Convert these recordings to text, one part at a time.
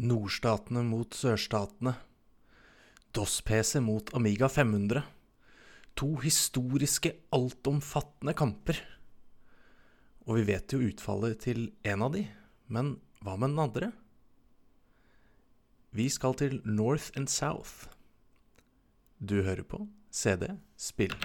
Nordstatene mot sørstatene. DOS-PC mot Amiga 500. To historiske, altomfattende kamper. Og vi vet jo utfallet til en av de, men hva med den andre? Vi skal til North and South. Du hører på CD Spill.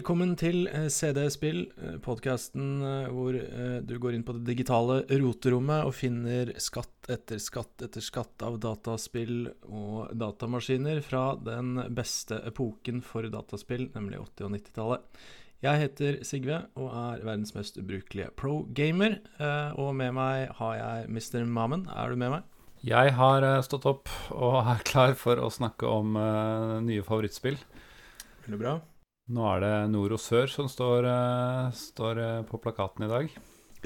Velkommen til eh, CD Spill, podkasten hvor eh, du går inn på det digitale roterommet og finner skatt etter skatt etter skatt av dataspill og datamaskiner fra den beste epoken for dataspill, nemlig 80- og 90-tallet. Jeg heter Sigve og er verdens mest ubrukelige pro-gamer. eh, Og med meg har jeg Mr. Mammen. Er du med meg? Jeg har eh, stått opp og er klar for å snakke om eh, nye favorittspill. Veldig bra. Nå er det nord og sør som står, eh, står eh, på plakaten i dag.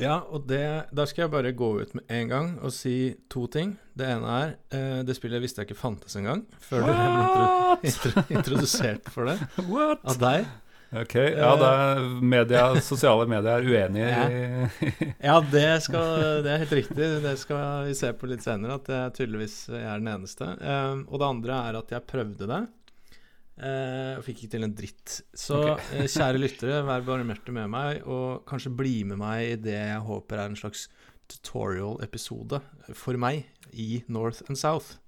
Ja, og det, da skal jeg bare gå ut med en gang og si to ting. Det ene er eh, Det spillet visste jeg ikke fantes engang, før du ble intro, intro, introdusert for det What? av deg. Ok, ja, det er media, sosiale medier er uenige i Ja, det, skal, det er helt riktig. Det skal vi se på litt senere, at jeg tydeligvis er den eneste. Eh, og det andre er at jeg prøvde det. Og fikk ikke til en dritt. Så eh, kjære lyttere, vær barmhjertig med meg, og kanskje bli med meg i det jeg håper er en slags tutorial-episode for meg i North and South.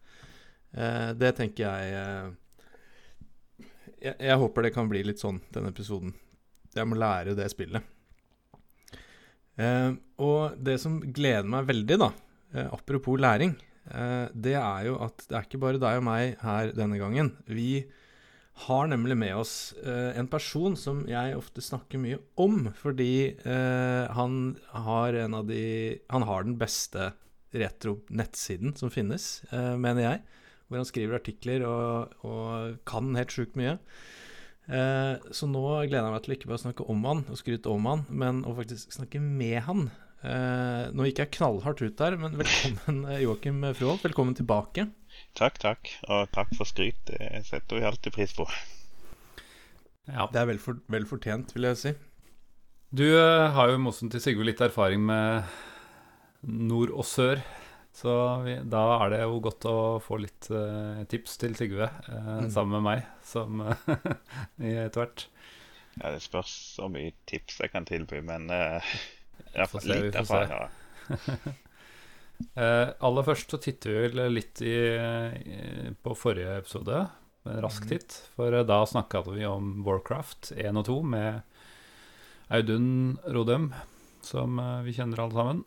Uh, det tenker jeg, uh, jeg Jeg håper det kan bli litt sånn, denne episoden. Jeg må lære det spillet. Og det som gleder meg veldig, da, apropos læring, det er jo at det er ikke bare deg og meg her denne gangen. Vi har nemlig med oss eh, en person som jeg ofte snakker mye om, fordi eh, han har en av de Han har den beste retro-nettsiden som finnes, eh, mener jeg. Hvor han skriver artikler og, og kan helt sjukt mye. Eh, så nå gleder jeg meg til ikke bare å snakke om han og skryte om han, men å faktisk snakke med han. Eh, nå gikk jeg knallhardt ut der, men velkommen, eh, Joakim Froholt. Velkommen tilbake. Takk, takk. Og takk for skryt. Det setter vi alltid pris på. Ja. Det er vel, for, vel fortjent, vil jeg si. Du eh, har jo i motsetning til Sigve litt erfaring med nord og sør. Så vi, da er det jo godt å få litt uh, tips til Sigve uh, Mm. sammen med meg, som etter hvert. Ja, Det spørs så mye tips jeg kan tilby, men uh, jeg Får litt erfaring. Eh, aller først så titter vi vel litt i, i, på forrige episode, en rask Mhm. titt. For eh, da snakka vi om Warcraft 1 og 2 med Audun Rodem, som eh, vi kjenner alle sammen.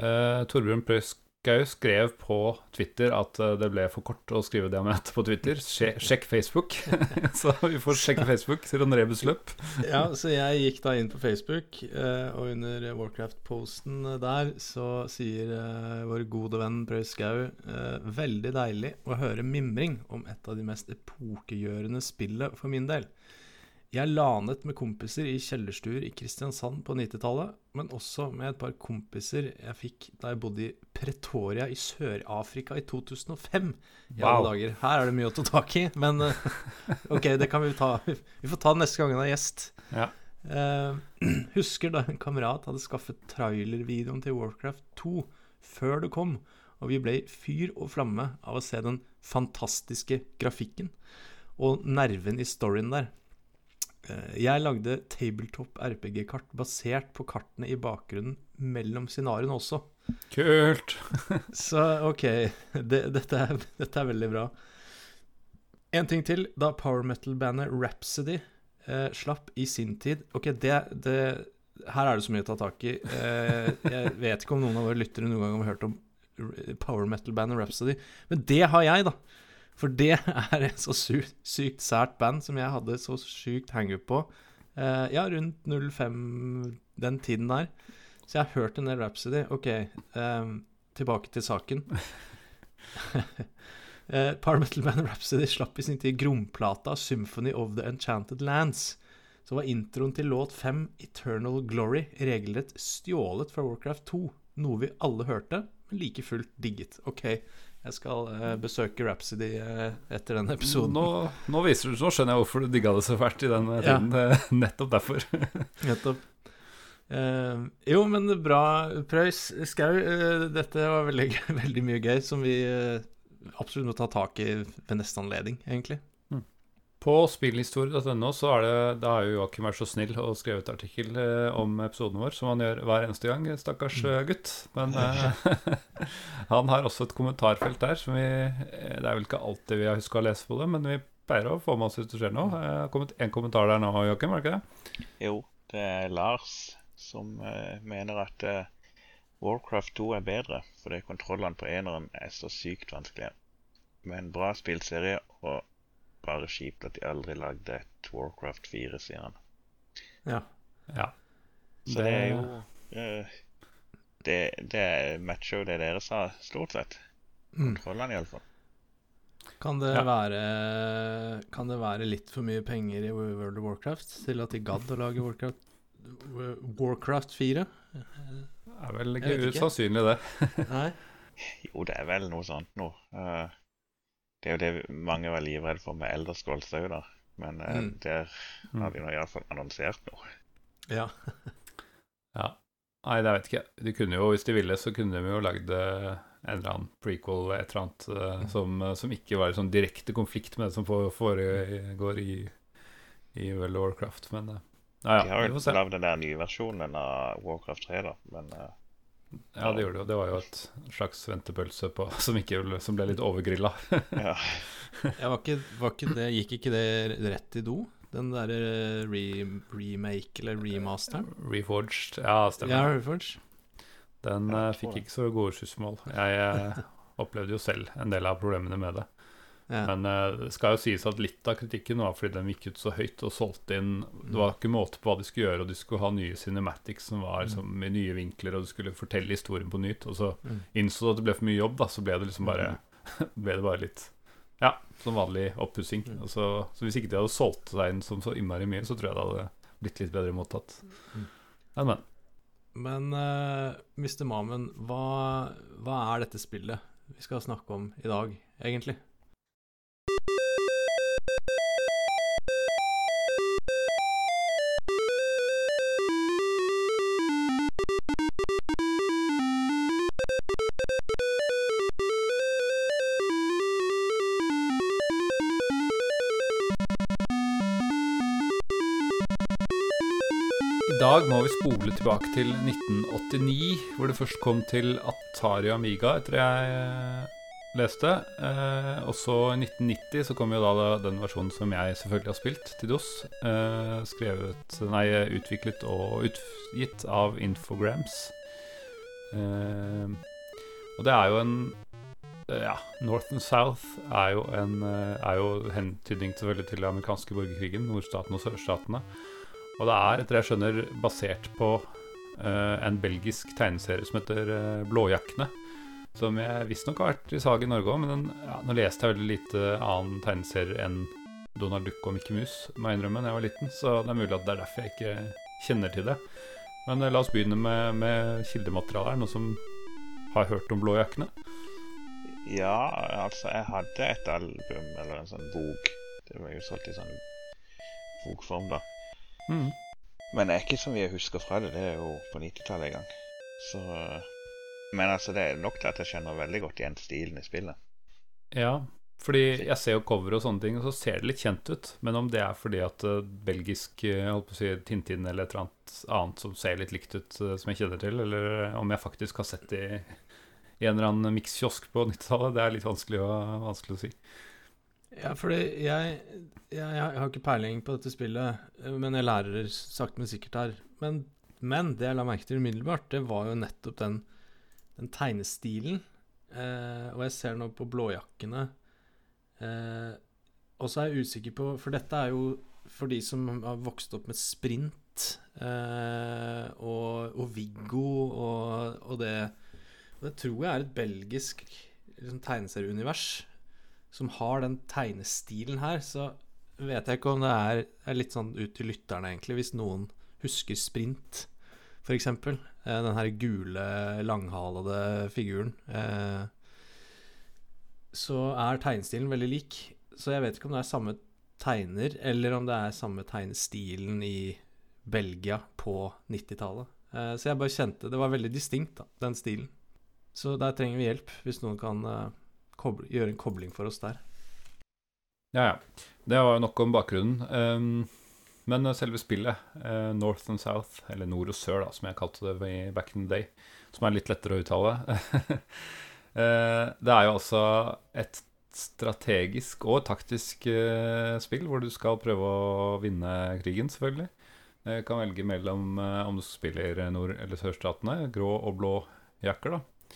Eh, Torbjørn Prøyskau skrev på Twitter at eh, det ble for kort å skrive det han mente på Twitter. Sje- Sjekk Facebook. så vi får sjekke Facebook til en rebusløp. Ja, så jeg gikk da inn på Facebook, eh, og under Warcraft-posten der så sier eh, vår gode venn Preus eh, veldig deilig å høre mimring om et av de mest epokegjørende spillet for min del. Jeg lanet med kompiser i kjellerstuer i Kristiansand på 90-tallet, men også med et par kompiser jeg fikk da jeg bodde i Pretoria i Sør-Afrika i 2005. I alle Wow. dager. Her er det mye å ta tak i, men eh, OK, det kan vi ta. Vi får ta det neste gang han er gjest. Ja. Uh, husker da en kamerat hadde skaffet trailervideoen til Warcraft 2 før det kom, og vi ble fyr og flamme av å se den fantastiske grafikken og nerven i storyen der. Eh, Jeg lagde tabletop RPG-kart basert på kartene i bakgrunnen mellom scenarioene også. Kult! Så OK, det, dette, er, dette er veldig bra. En ting til. Da power metal-bandet Rhapsody eh, slapp i sin tid OK, det, det Her er det så mye å ta tak i. Eh, jeg vet ikke om noen av våre lyttere noen gang har hørt om power metal-bandet Rhapsody, men det har jeg, da. For det er et så sy sykt sært band som jeg hadde så sykt hangup på. Uh, ja, rundt 05, den tiden der. Så jeg har hørt en del Rhapsody. OK, um, tilbake til saken. uh, Power Metal Band Rhapsody slapp i sin tid gromplata 'Symphony of the Enchanted Lands', så var introen til låt 5, 'Eternal Glory', regelrett stjålet fra Warcraft 2. Noe vi alle hørte, men like fullt digget. OK, jeg skal uh, besøke Rhapsody uh, etter den episoden. Nå, nå, viser du, nå skjønner jeg hvorfor du digga det så fælt i den eh, Ja. tiden. Eh, Nettopp derfor. Nettopp. Uh, jo, men bra, Prøys. Skau, dette var veldig, veldig mye gøy som vi absolutt må ta tak i ved neste anledning, egentlig. På spillhistorie.no så er det Da har jo Joakim vært så snill og skrevet artikkel eh, om episoden vår, som han gjør hver eneste gang. Stakkars eh, gutt. Men eh, han har også et kommentarfelt der som vi Det er vel ikke alltid vi har huska å lese på det, men vi pleier å få med oss hvis det skjer noe. Det har kommet én kommentar der nå, Joakim, er det ikke det? Jo, det er Lars som mener at Warcraft 2 er bedre, fordi kontrollene på eneren er så sykt vanskelige. en bra spillserie, og bare kjipt at de aldri lagde et Warcraft 4, sier han. Ja. Ja. Så det, er jo uh, det, det matcher jo det dere sa, stort sett. Mm. Kontrollene, iallfall. Kan, det Ja. være, kan det være litt for mye penger i World of Warcraft til at de gadd å lage Warcraft, Warcraft 4? Det er vel ikke usannsynlig, det. Nei? Jo, det er vel noe sånt nå. Eh, det er jo det mange var livredde for med Elder Scrolls òg, da. Men eh, Mm. der Mm. har de nå iallfall annonsert noe. Ja. Ja. Nei, det vet ikke. De kunne jo, hvis de ville, så kunne de jo lagd eh, en eller annen prequel, et eller annet, eh, som, eh, som ikke var i sånn direkte konflikt med det som foregår i, i World of Warcraft. Men ja, ja, De har jo lagd den der nye versjonen av Warcraft 3, da. Men Ja, det gjorde det jo. Det var jo et slags ventepølse på, som, ikke, som ble litt overgrilla. ja. Ja, var ikke, var ikke det, gikk ikke det rett i do? Den derre re, remake eller remasteren? Reforged. Ja, stemmer. Ja, reforged. Den eh, tror fikk ikke så gode skussmål. Jeg uh, opplevde jo selv en del av problemene med det. Ja. Men eh, det skal jo sies at litt av kritikken var fordi den gikk ut så høyt og solgte inn Det var ikke måte på hva de skulle gjøre, og de skulle ha nye cinematics som var liksom, med nye vinkler, og de skulle fortelle historien på nytt. Og så Mm. innså du at det ble for mye jobb, da, så ble det liksom bare Ble det bare litt Ja, som vanlig oppussing. Mm. Så, så hvis ikke de hadde solgt seg inn som så innmari mye, så tror jeg det hadde blitt litt bedre mottatt. Mm. Men, men. Men eh, Mr. Mamen, hva, hva er dette spillet vi skal snakke om i dag, egentlig? Spole tilbake til 1989, hvor det først kom til Atari Amiga, etter jeg eh, leste. Eh, og så i 1990 så kom jo da den versjonen som jeg selvfølgelig har spilt, til DOS. Eh, skrevet, nei, utviklet og utgitt av Infograms. Eh, og det er jo en eh, Ja, North and South er jo en eh, Er jo hentydning selvfølgelig til den amerikanske borgerkrigen, nordstatene og sørstatene. Og det er, etter jeg skjønner, basert på uh, en belgisk tegneserie som heter uh, Blåjakkene. Som jeg visstnok har vært i salg i Norge òg, men den, ja, nå leste jeg veldig lite annen tegneserie enn Donald Duck og Mickey Mus, må jeg innrømme, da jeg var liten. Så det er mulig at det er derfor jeg ikke kjenner til det. Men uh, la oss begynne med, med kildematerialet. Er noen som har hørt om Blåjakkene? ja, altså, jeg hadde et album, eller en sånn bok. Det var jo solgt i sånn bokform, da. Mm. Men det er ikke mye jeg husker fra det. Det er jo på 90-tallet en gang. Så Men altså, det er nok til at jeg kjenner veldig godt igjen stilen i spillet. Ja, fordi jeg ser jo cover og sånne ting, og så ser det litt kjent ut. Men om det er fordi at eh, belgisk eh, jeg holdt på å si Tintin eller et eller annet annet som ser litt likt ut, eh, som jeg kjenner til, eller om jeg faktisk har sett det i, i en eller annen mikskiosk på 90-tallet, det er litt vanskelig å, vanskelig å si. Ja, fordi jeg, jeg, jeg har ikke peiling på dette spillet, eh, men jeg lærer sakte, men sikkert her. Men, men det jeg la merke til umiddelbart, det var jo nettopp den, den tegnestilen. Eh, og jeg ser nå på blåjakkene. Eh, og så er jeg usikker på For dette er jo for de som har vokst opp med Sprint eh, og, og Viggo og, og det Og det tror jeg er et belgisk liksom, tegneserieunivers som har den tegnestilen her. Så vet jeg ikke om det er, er litt sånn ut til lytterne, egentlig, hvis noen husker Sprint, f.eks. Eh, den her gule, langhalede figuren. Eh, så er tegnestilen veldig lik. Så jeg vet ikke om det er samme tegner, eller om det er samme tegnestilen i Belgia på 90-tallet. Eh, så jeg bare kjente Det var veldig distinkt, da, den stilen. Så der trenger vi hjelp, hvis noen kan koble, gjøre en kobling for oss der. Ja, ja. Det var jo nok om bakgrunnen. Um, men selve spillet, uh, North and South, eller Nord og Sør, da, som jeg kalte det i back in the day, som er litt lettere å uttale uh, Det er jo altså et strategisk og taktisk uh, spill hvor du skal prøve å vinne krigen, selvfølgelig. Du kan velge mellom om du spiller nord- eller sørstatene, grå og blå jakker, da.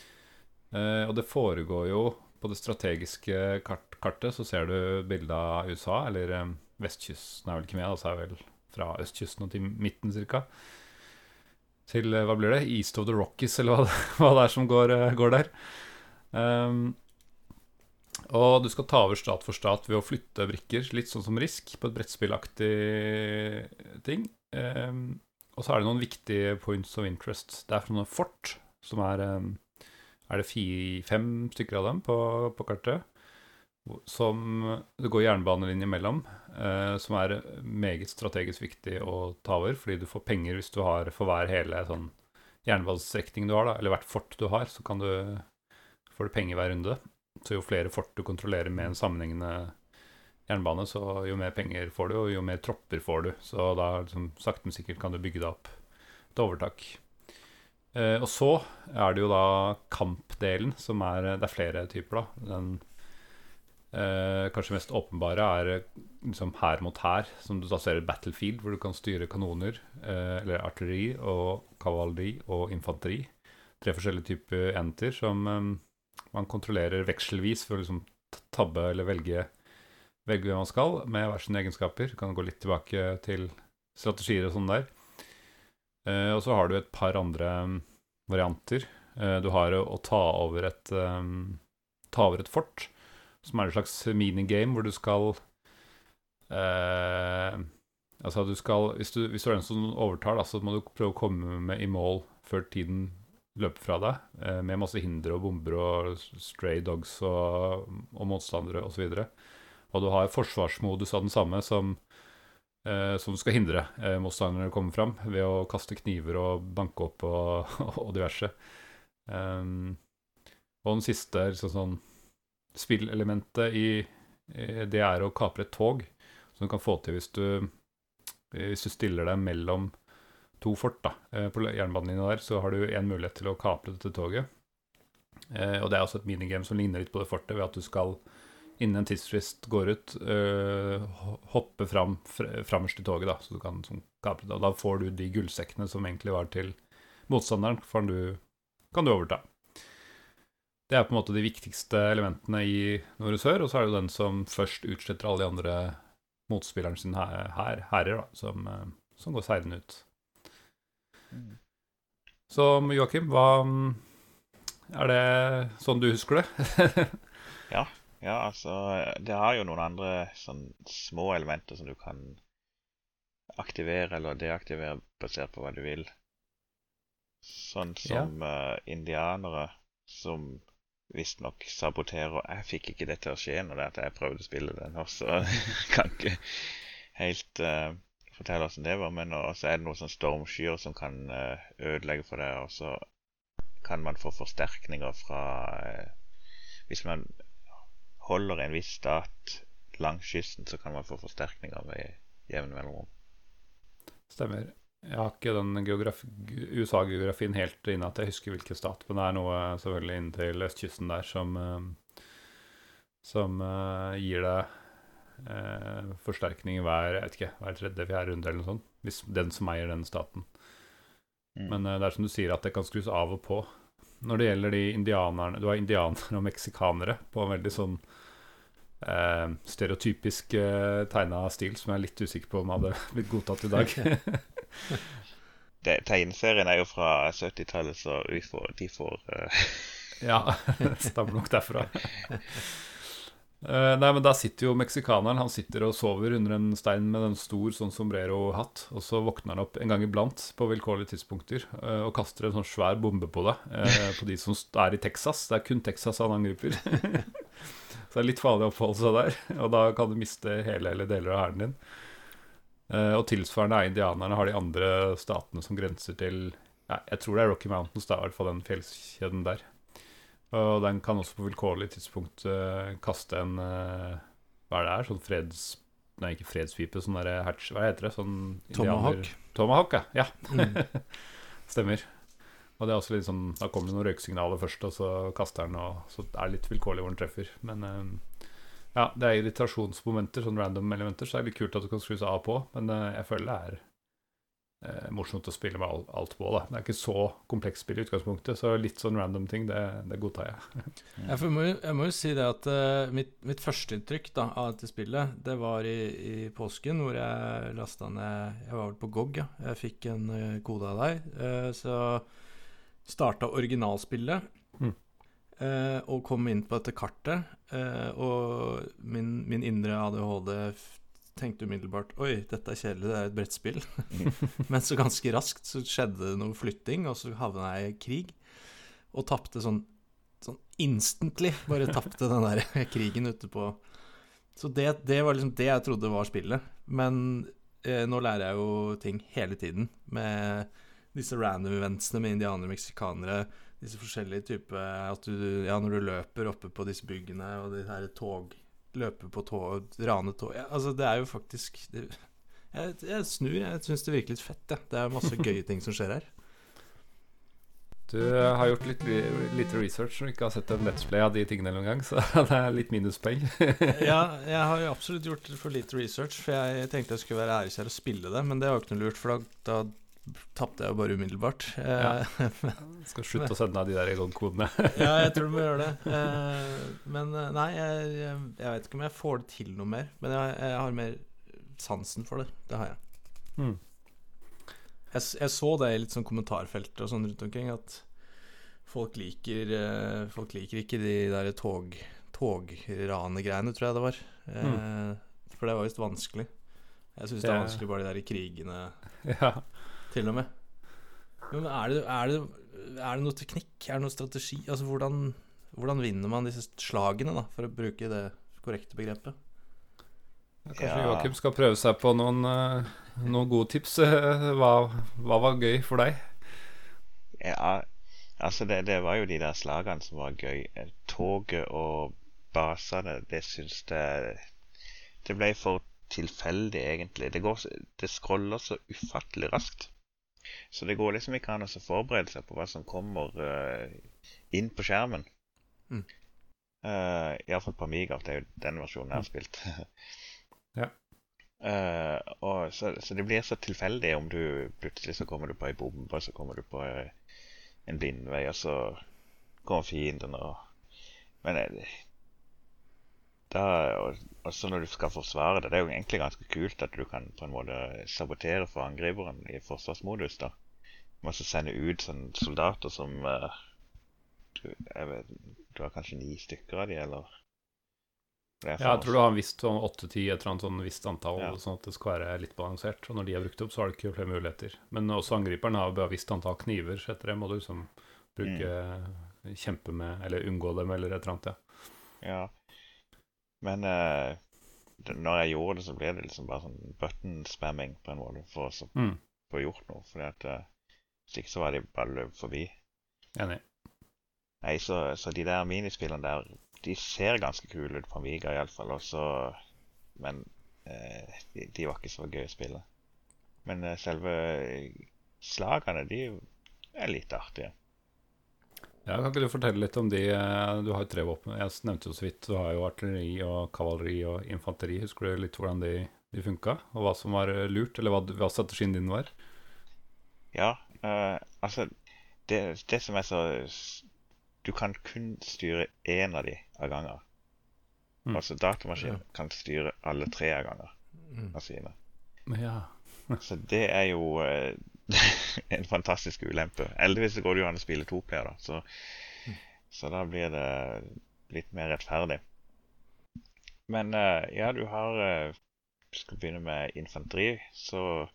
og det foregår jo på det strategiske kart kartet så ser du bildet av USA, eller um, vestkysten er vel ikke med, altså er vel fra østkysten og til midten ca. Til uh, hva blir det? East of the Rockies, eller hva, hva det er som går, uh, går der. Um, og du skal ta over stat for stat ved å flytte brikker, litt sånn som Risk, på et brettspillaktig ting. Um, og så er det noen viktige points of interest. Det er fra noen fort, som er um, Er det fire, fem stykker av dem på, på kartet? som det går jernbanelinje mellom, eh, som er meget strategisk viktig å ta over, fordi du får penger hvis du har for hver hele sånn jernbanestrekning du har, da, eller hvert fort du har, så kan du får du penger hver runde. Så jo flere fort du kontrollerer med en sammenhengende jernbane, så jo mer penger får du, og jo mer tropper får du. Så da liksom, sakte, men sikkert kan du bygge deg opp et overtak. Eh, og så er det jo da kampdelen, som er Det er flere typer, da. Den Eh, kanskje mest åpenbare er liksom hær mot hær, som du da ser i Battlefield, hvor du kan styre kanoner, eh, eller artilleri og kavaleri og infanteri. Tre forskjellige typer enter som eh, man kontrollerer vekselvis for å liksom tabbe eller velge, velge hvem man skal, med hver sine egenskaper. Du kan gå litt tilbake til strategier og sånn der. Eh, og så har du et par andre um, varianter. Eh, du har å, ta over et um, ta over et fort som er et slags minigame hvor du skal eh, Altså, du skal hvis du, hvis du, er den som overtar, da, så må du prøve å komme med i mål før tiden løper fra deg, eh, med masse hindre og bomber og stray dogs og, og motstandere osv. Og, så og du har forsvarsmodus av den samme som, eh, som du skal hindre eh, motstanderne komme fram, ved å kaste kniver og banke opp og, og diverse. Um, og den siste liksom sånn spillelementet i det er å kapre et tog, som du kan få til hvis du, hvis du stiller deg mellom to fort da, eh, på jernbanelinja der, så har du én mulighet til å kapre dette toget. Eh, og det er også et minigame som ligner litt på det fortet, ved at du skal innen en tidsfrist går ut, uh, hoppe fram framerst i toget, da, så du kan kapre det. Og da får du de gullsekkene som egentlig var til motstanderen, for du, kan du overta. Det er på en måte de viktigste elementene i Nord og Sør, og så er det jo den som først utsletter alle de andre motspilleren sin her, her, herrer, da, som, eh, som går seirende ut. Mm. Så Joakim, hva Er det sånn du husker det? ja, ja, altså Det har jo noen andre sånn små elementer som du kan aktivere eller deaktivere basert på hva du vil. Sånn som ja. uh, indianere som visstnok saboterer. Jeg fikk ikke det til å skje når det at jeg prøvde å spille den, så jeg kan ikke helt uh, fortelle åssen det var. Men så er det noe sånn stormskyer som kan uh, ødelegge for deg. og så kan man få forsterkninger fra uh, Hvis man holder en viss stat langs kysten, så kan man få forsterkninger ved jevne mellomrom. Stemmer. Jeg har ikke den USA-geografien helt inne at jeg husker hvilken stat, men det er noe selvfølgelig inntil østkysten der som, eh, som uh, gir deg uh, forsterkning hver, jeg vet ikke, hver tredje-fjerde runde eller noe sånt. Hvis den som eier den staten. Mm. Men det er som du sier, at det kan skrus av og på. Når det gjelder de indianerne Du har indianere og meksikanere på en veldig sånn eh, stereotypisk eh, tegna stil som jeg er litt usikker på om hadde blitt godtatt i dag. det, tegneserien er jo fra 70-tallet, så får, de får uh... Ja, stammer nok derfra. Eh, nei, men Da sitter jo meksikaneren Han sitter og sover under en stein med en stor sånn sombrero-hatt. Og så våkner han opp en gang iblant på vilkårlige tidspunkter uh, og kaster en sånn svær bombe på deg. Uh, på de som er i Texas. Det er kun Texas han angriper. så det er litt farlig å oppholde seg der. Og da kan du miste hele eller deler av hæren din. Og tilsvarende er indianerne har de andre statene som grenser til ja, Jeg tror det er Rocky Mountains, da, i hvert fall den fjellkjeden der. Og den kan også på vilkårlig tidspunkt uh, kaste en uh, Hva er det her? Sånn freds... Nei, ikke fredspipe, sånn derre hatch... Hva heter det? Sånn Tomahawk. Tomahawk, ja. ja. Mm. Stemmer. Og det er også litt sånn Da kommer det noen røyksignaler først, og så kaster den, og så er det litt vilkårlig hvor den treffer. Men uh, ja, det er irritasjonsmomenter, sånn random elementer, så det er litt kult at du kan skru seg av på, men eh, jeg føler det er eh, morsomt å spille med all, alt på. da Det er ikke så komplekst spill i utgangspunktet, så litt sånn random ting, det, det godtar jeg. Jeg, må, jeg må jo si det at uh, mitt, mitt førsteinntrykk av dette spillet, det var i, i påsken, hvor jeg lasta ned Jeg var vel på GOG, ja. Jeg fikk en uh, kode av deg. Uh, så starta originalspillet. Mm. eh, og kom inn på dette kartet. Uh, og min, min indre ADHD tenkte umiddelbart Oi, dette er kjedelig, det er et brettspill. Men så ganske raskt så skjedde det noe flytting, og så havna jeg i krig. Og tapte sånn sånn instantly bare tapte den der krigen ute på Så det, det var liksom det jeg trodde var spillet. Men eh, nå lærer jeg jo ting hele tiden med disse random eventsene med indianere og meksikanere. Disse forskjellige typer At du Ja, når du løper oppe på disse byggene, og de her tog Løper på tå, rane tå ja, Altså, det er jo faktisk det, jeg, jeg snur. Jeg syns det virker litt fett, jeg. Det er masse gøye ting som skjer her. Du har gjort litt, litt research og ikke har sett en Let's Play av de tingene noen gang, så det er litt minuspoeng. ja, jeg har jo absolutt gjort for lite research, for jeg tenkte jeg skulle være æreskjær og spille det, men det var ikke noe lurt, for da, da tapte jeg jo bare umiddelbart. Ja. Skal slutte å sende deg de der kodene. ja, jeg tror du må gjøre det. Eh, men eh, nei, jeg, jeg, vet ikke om jeg får det til noe mer, men jeg, jeg har mer sansen for det. Det har jeg. Mm. Jeg, jeg så det i litt sånn kommentarfelt og sånn rundt omkring, at folk liker eh, Folk liker ikke de der tog togranegreiene, tror jeg det var. Mm. For det var visst vanskelig. Jeg syns det er vanskelig bare de der krigene, Ja. Til og med. Men er det, er, det, er det noe teknikk? Er det noe strategi? Altså hvordan, hvordan vinner man disse slagene, da, for å bruke det korrekte begrepet? Kanskje Ja. Joakim skal prøve seg på noen, eh, noen gode tips. Eh, Hva, hva var gøy for deg? Ja, altså det, det var jo de der slagene som var gøy. Eh, Toget og basene, det syns jeg Det ble for tilfeldig, egentlig. Det, går, det scroller så ufattelig raskt. Så det går liksom ikke an å forberede seg på hva som kommer uh, inn på skjermen. Mm. Uh, Iallfall på Amiga. Det er jo den versjonen jeg har spilt. Ja. Uh, og så, så det blir så tilfeldig om du plutselig så kommer du på ei bombe, så kommer du på en blindvei, og så kommer fienden og Men eh, da og, og så når du skal forsvare det, det er jo egentlig ganske kult at du kan på en måte sabotere for angriperen i forsvarsmodus. da. Du må også sende ut sånne soldater som eh, du, jeg vet, du har kanskje ni stykker av de, eller? Er Ja, jeg tror du har en visst sånn 8-10, et eller annet sånn visst antall, Ja. sånn at det skal være litt balansert. Og når de er brukt opp, så har du ikke flere muligheter. Men også angriperen har bare visst antall kniver, så etter det må du liksom bruke Kjempe med, eller unngå dem, eller et eller annet. Ja. Ja. Men eh, når jeg gjorde det, så ble det liksom bare sånn button-spamming på en måte for å Mm, få gjort noe. Fordi at eh, hvis ikke så var de bare løp forbi. enig. Nei, så, så de der minispillene der, de ser ganske kule ut på Amiga iallfall. Også, men eh, de, de var ikke så gøy å spille. Men eh, selve slagene, de er litt artige. Ja, Kan ikke du fortelle litt om de eh, Du har jo tre våpen. Jeg nevnte jo så vidt. Du har jo artilleri og kavaleri og infanteri. Husker du litt hvordan de, de funka? Og hva som var eh, lurt, eller hva, hva strategien din var? Ja, uh, altså det, det som er så Du kan kun styre én av de av ganger. Mm. Altså datamaskinen Ja. kan styre alle tre av ganger Mm. av sine. Ja. Så det er jo en fantastisk ulempe. Heldigvis går det jo an å spille toplayer, da. Så, så da blir det litt mer rettferdig. Men eh, ja, du har eh, Skal begynne med infanteri, så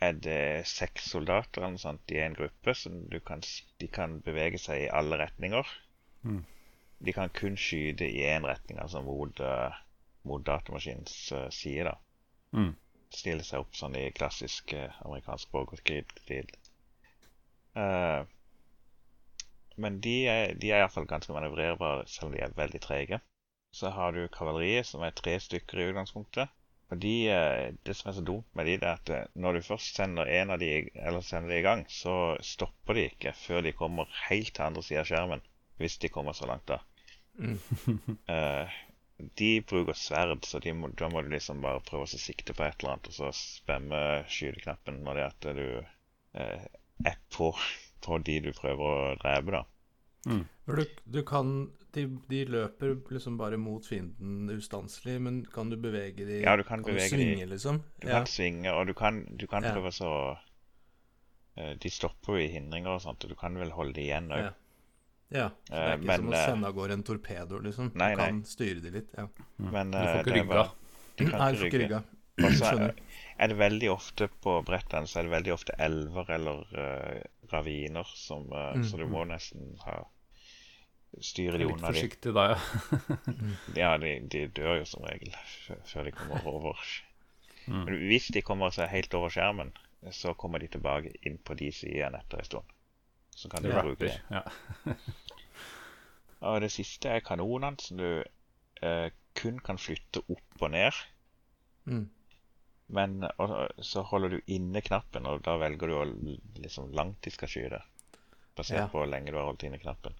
er det seks soldater eller noe sånt i en gruppe. Så du kan, de kan bevege seg i alle retninger. Mm. De kan kun skyte i én retning, altså mot, uh, mot datamaskinens uh, side. da. Mm. Stille seg opp sånn i klassisk eh, amerikansk borgerkrig-stil. Eh, men de er, de er iallfall ganske manøvrerbare, selv om de er veldig trege. Så har du kavaleriet, som er tre stykker i utgangspunktet. Og de, eh, Det som er så dumt med de, det er at når du først sender en av de, eller sender de i gang, så stopper de ikke før de kommer helt til andre sida av skjermen. Hvis de kommer så langt, da. Mm. De bruker sverd, så de må, da må du liksom bare prøve å sikte på et eller annet, og så spemme skyteknappen når det er at du eh, er på, på de du prøver å drepe, da. Mm. du, du kan de, de løper liksom bare mot fienden ustanselig, men kan du bevege de Ja, du kan Kan bevege du de. svinge, liksom? Du ja. kan svinge, og du kan, du kan Ja. så eh, De stopper jo i hindringer og sånt, og du kan vel holde de igjen òg. Ja. Ja. Så det Eh, er ikke men, som å eh, sende av gårde en torpedo, liksom. Nei, du nei. kan styre de litt. Ja. Men Du eh, får ikke er rygga. Nei, du får ikke rygga. Skjønner. er, det veldig ofte på brettene så er det veldig ofte elver eller uh, raviner, som, uh, Mm. så du må nesten ha styre de Litt unna de. forsiktig da, ja. Ja, de, de dør jo som regel før de kommer over. Mm. Men hvis de kommer seg helt over skjermen, så kommer de tilbake inn på de sidene etter en stund. Så kan du Det bruke det. Ja. Og det siste er kanonene, som du eh, kun kan flytte opp og ned. Mm. Men og, så holder du inne knappen, og da velger du å liksom langt de skal skyte. Basert Ja. på hvor lenge du har holdt inne knappen.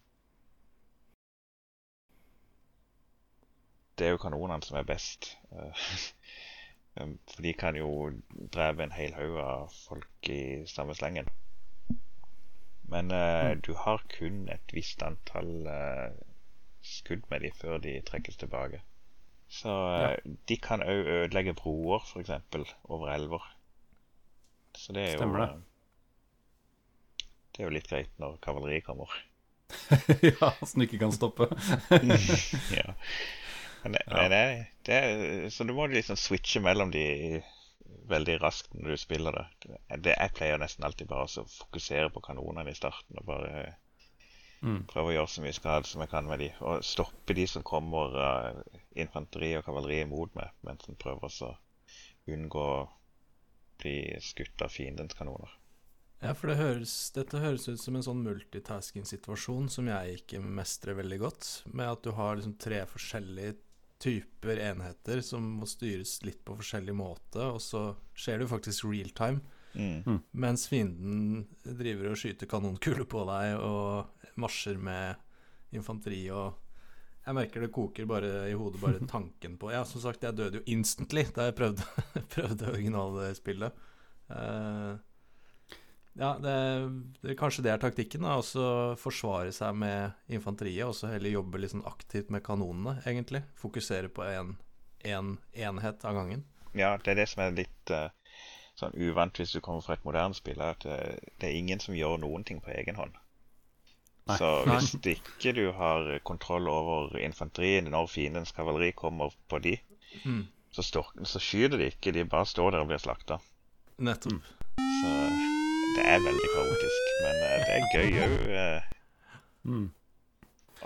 Det er jo kanonene som er best. eh, For de kan jo drepe en hel haug av folk i samme slengen. Men mm. du har kun et visst antall eh, skudd med dem før de trekkes tilbake. Så ja. de kan òg ødelegge broer, f.eks., over elver. Så det er jo det. eh, Det er jo litt greit når kavaleriet kommer. ja, som du ikke kan stoppe. ja. Men det, Ja. det, det så du må liksom switche mellom de veldig raskt når du spiller det. det jeg pleier nesten alltid bare å fokusere på kanonene i starten og bare Mm. prøve å gjøre så mye skade som jeg kan med de. Og stoppe de som kommer uh, infanteri og kavaleri imot meg, mens en prøver å unngå å bli skutt av fiendens kanoner. Ja, for det høres, dette høres ut som en sånn multitasking-situasjon som jeg ikke mestrer veldig godt, med at du har liksom tre forskjellige typer enheter som må styres litt på forskjellig måte, og så skjer det jo faktisk real time, Mm. mens fienden driver og skyter kanonkuler på deg og marsjer med infanteri og Jeg merker det koker bare i hodet, bare tanken på Ja, som sagt, jeg døde jo instantly da jeg prøvde, prøvde originalspillet. Eh, ja, det, det, kanskje det er taktikken. da Også forsvare seg med infanteriet, og så heller jobbe litt sånn aktivt med kanonene, egentlig. Fokusere på én en enhet av gangen. Ja, det er det som er litt uh, sånn uvant hvis du kommer fra et moderne spill, er at det, det er ingen som gjør noen ting på egen hånd. Nei. Så hvis ikke du har kontroll over infanteriet når fiendens kavaleri kommer på de, Mm. så, står, så skyter de ikke, de bare står der og blir slakta. Nettopp. Så det er veldig kaotisk, men eh, det er gøy òg. Mm.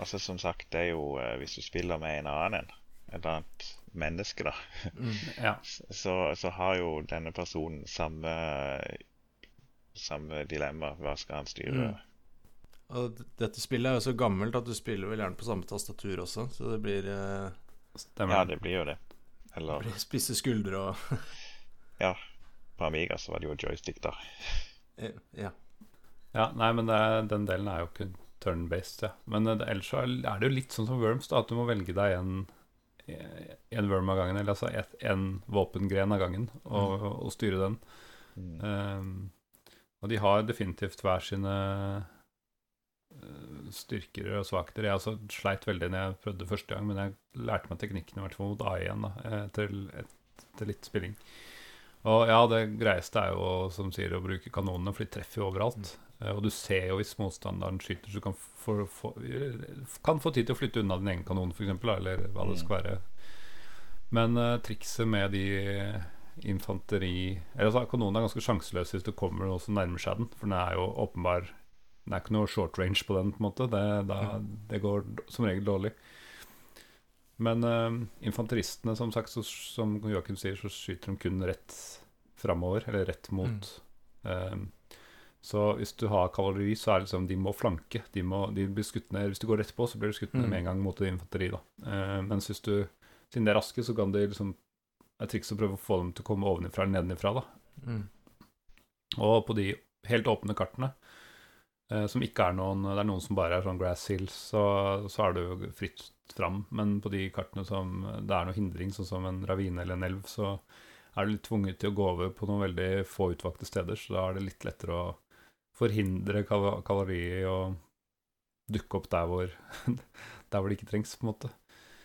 Altså, som sagt, det er jo eh, hvis du spiller med en annen en, et annet menneske, da, Mm. Ja. så, så har jo denne personen samme samme dilemma. Hva skal han styre? Mm. Og dette spillet er jo så gammelt at du spiller vel gjerne på samme tastatur også, så det blir, eh, Stemmer. Ja, det blir jo det. Eller blir spisse skuldre og ja, på Amiga så var det jo joystick, da. Eh, Ja. Ja, nei, men er, den delen er jo ikke turn-based, ja. Men eh, det, ellers er det jo litt sånn som Worms, da, at du må velge deg en, en worm av gangen, eller altså et, en våpengren av gangen, og, og styre den. Mm. Um, og de har definitivt hver sine eh, styrker og svakheter. Jeg altså sleit veldig når jeg prøvde første gang, men jeg lærte meg teknikken i hvert fall mot AI igjen, da, etter, etter litt spilling. Og ja, det greieste er jo, som sier, å bruke kanonene, for de treffer jo overalt. Mm. Og du ser jo hvis motstanderen skyter, så du kan få, få, kan få tid til å flytte unna din egen kanon, f.eks., eller hva det skal være. Men uh, trikset med de infanteri Eller altså, Kanonen er ganske sjanseløs hvis du kommer noe som nærmer seg den. For den er jo åpenbar Den er ikke noe short range på den. på en måte Det, da, det går som regel dårlig. Men uh, infanteristene, som sagt, så, som Joakim sier, så skyter de kun rett framover. Eller rett mot. Mm. Uh, så hvis du har kavaleri, så er det liksom de må flanke. De, må, de blir skutt ned Hvis du går rett på, så blir du skutt ned mm. med en gang mot infanteri. da uh, Mens hvis du siden de er raske, så kan de liksom Det er triks å prøve å få dem til å komme ovenifra eller nedenifra. da mm. Og på de helt åpne kartene, som ikke er noen Det er noen som bare er sånn grass hills, så, så er det jo fritt fram. Men på de kartene som det er noe hindring, sånn som en ravine eller en elv, så er du litt tvunget til å gå over på noen veldig få utvalgte steder. Så da er det litt lettere å forhindre kavaleri i å dukke opp der hvor, der hvor det ikke trengs, på en måte.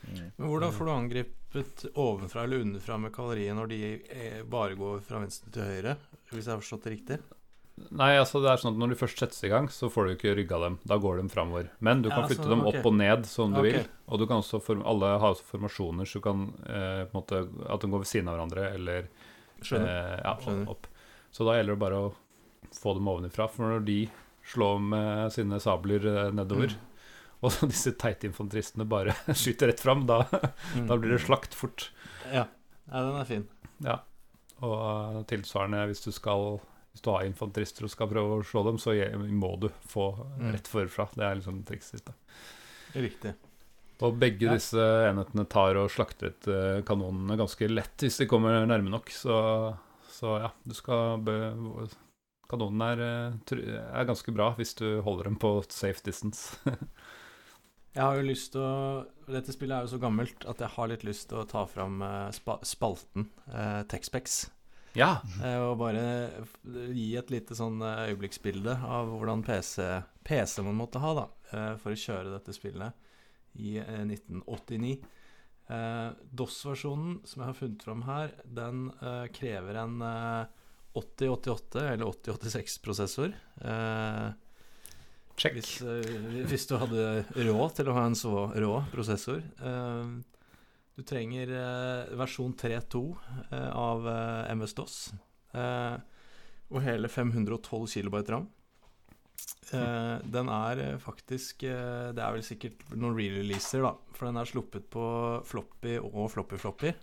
Mm. Men hvordan får du angrepet ovenfra eller underfra med kalorier når de eh, bare går fra venstre til høyre, hvis jeg har forstått det riktig? Nei, altså det er sånn at når de først settes i gang, så får du ikke rygga dem. Da går de framover. Men du kan ja, flytte dem dem opp og ned som du okay. vil. Og du kan også alle har også formasjoner så du kan eh, på en måte at de går ved siden av hverandre, eller Skjønner. Eh, ja, Skjønner. opp. Så da gjelder det bare å få dem ovenifra. For når de slår med sine sabler eh, nedover, mm og disse teite infanteristene bare skyter rett fram, da, mm. da, blir det slakt fort. Ja. ja, den er fin. Ja. Og uh, tilsvarende hvis du skal Hvis du har infanterister og skal prøve å slå dem, så må du få mm. rett forfra. Det er liksom trikset. Riktig. Og begge ja. disse enhetene tar og slakter ut uh, kanonene ganske lett hvis de kommer nærme nok. Så, så ja, du skal be, Kanonene er, uh, er ganske bra hvis du holder dem på safe distance. Jeg har jo lyst til å Dette spillet er jo så gammelt at jeg har litt lyst til å ta fram uh, spalten eh, Texpex. Ja. Uh, og bare gi et lite sånn øyeblikksbilde av hvordan PC, PC man måtte ha da, for å kjøre dette spillet i 1989. DOS-versjonen som jeg har funnet fram her, den krever en 8088 eller 8086-prosessor. Uh, Check. Hvis, hvis, du hadde råd til å ha en så rå prosessor. Uh, du trenger uh, versjon 3.2 av MS-DOS. og hele 512 kB ram. den er faktisk Det er vel sikkert noen re-releaser, da. For den er sluppet på floppy og floppy-floppy.